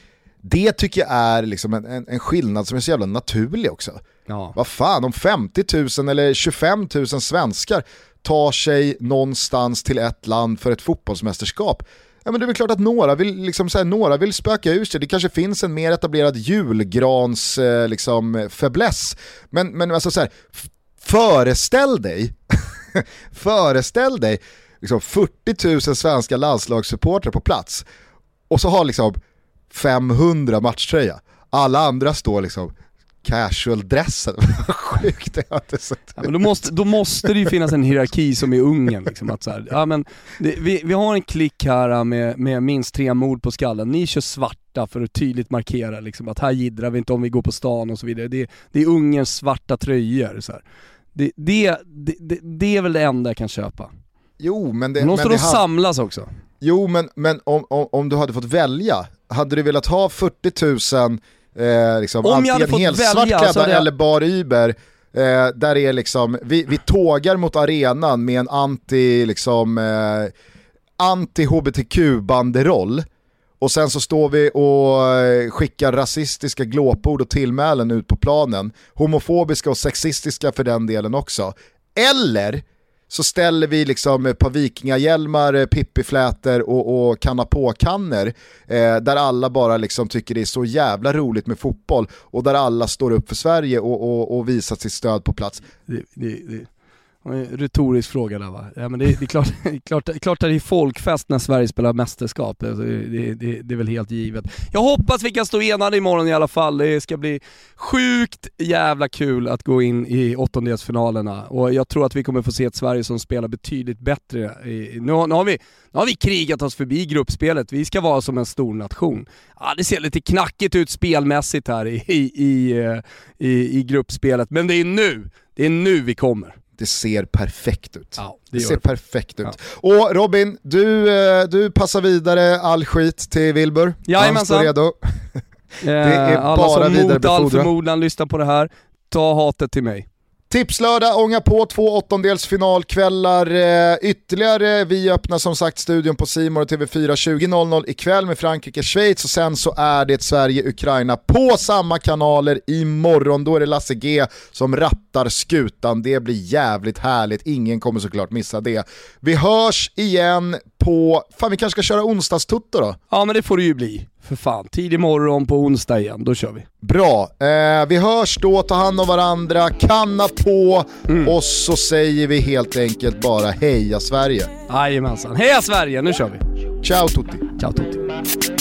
det tycker jag är liksom en, en, en skillnad som är så jävla naturlig också. Ja. Vad fan, om 50 000 eller 25 000 svenskar tar sig någonstans till ett land för ett fotbollsmästerskap, Ja, men det är väl klart att några vill, liksom, så här, några vill spöka ur sig, det kanske finns en mer etablerad julgrans eh, liksom, fäbless. Men, men alltså, så här, föreställ dig, <laughs> föreställ dig liksom, 40 000 svenska landslagssupportrar på plats och så har liksom 500 matchtröja. Alla andra står liksom casual-dressen. <laughs> Vad Sjukt, det har inte sett. Ja, men då, måste, då måste det ju finnas en hierarki som i Ungern. Liksom, att så här, ja, men det, vi, vi har en klick här med, med minst tre mord på skallen. Ni kör svarta för att tydligt markera liksom, att här jiddrar vi inte om vi går på stan och så vidare. Det, det är Ungerns svarta tröjor. Så här. Det, det, det, det är väl det enda jag kan köpa. Jo, men det, Men måste men de det, samlas också? jo, men, men om, om, om du hade fått välja, hade du velat ha 40 000 eh, liksom, Om jag hade fått helt välja svartklädda jag- eller bar Uber, eh, där är liksom, vi, vi tågar mot arenan med en anti, liksom, eh, anti-hbtq-banderoll och sen så står vi och eh, skickar rasistiska glåpord och tillmälen ut på planen, homofobiska och sexistiska för den delen också. Eller så ställer vi liksom eh, ett par vikingahjälmar, eh, pippiflätor och, och kanna på-kannor eh, där alla bara liksom tycker det är så jävla roligt med fotboll och där alla står upp för Sverige och, och, och visar sitt stöd på plats. Det, det, det, retorisk fråga där va? Ja, men det, det är klart, <laughs> det är klart, det är klart att det är folkfest när Sverige spelar mästerskap. Det, alltså, det, det, det är väl helt givet. Jag hoppas vi kan stå enade imorgon i alla fall. Det ska bli sjukt jävla kul att gå in i åttondelsfinalerna och jag tror att vi kommer få se ett Sverige som spelar betydligt bättre. I, nu, har, nu, har vi, nu har vi krigat oss förbi gruppspelet, vi ska vara som en stor nation. Ja, det ser lite knackigt ut spelmässigt här i, i, i, eh, i, i gruppspelet, men det är nu, det är nu vi kommer. Det ser perfekt ut. Ja, det det ser det. perfekt ut. Och Robin, du, eh, du passar vidare all skit till Wilbur. Han Jajamensan. står redo. <laughs> är Eh, Alla bara som mot all förmodan lyssnar på det här, ta hatet till mig. Tipslördag, ånga på två åttondelsfinalkvällar eh, ytterligare. Vi öppnar som sagt studion på Simor och TV4 20.00 ikväll med Frankrike-Schweiz och sen så är det Sverige-Ukraina på samma kanaler imorgon. Då är det Lasse G som rattar skutan. Det blir jävligt härligt, ingen kommer såklart missa det. Vi hörs igen på, fan vi kanske ska köra onsdagstutto då? Ja men det får det ju bli. För fan, tidig morgon på onsdag igen, då kör vi. Bra, eh, vi hörs då, ta hand om varandra, kanna på Mm. och så säger vi helt enkelt bara heja Sverige. Jajamensan. Heja Sverige, nu kör vi. Ciao tutti! Ciao tutti.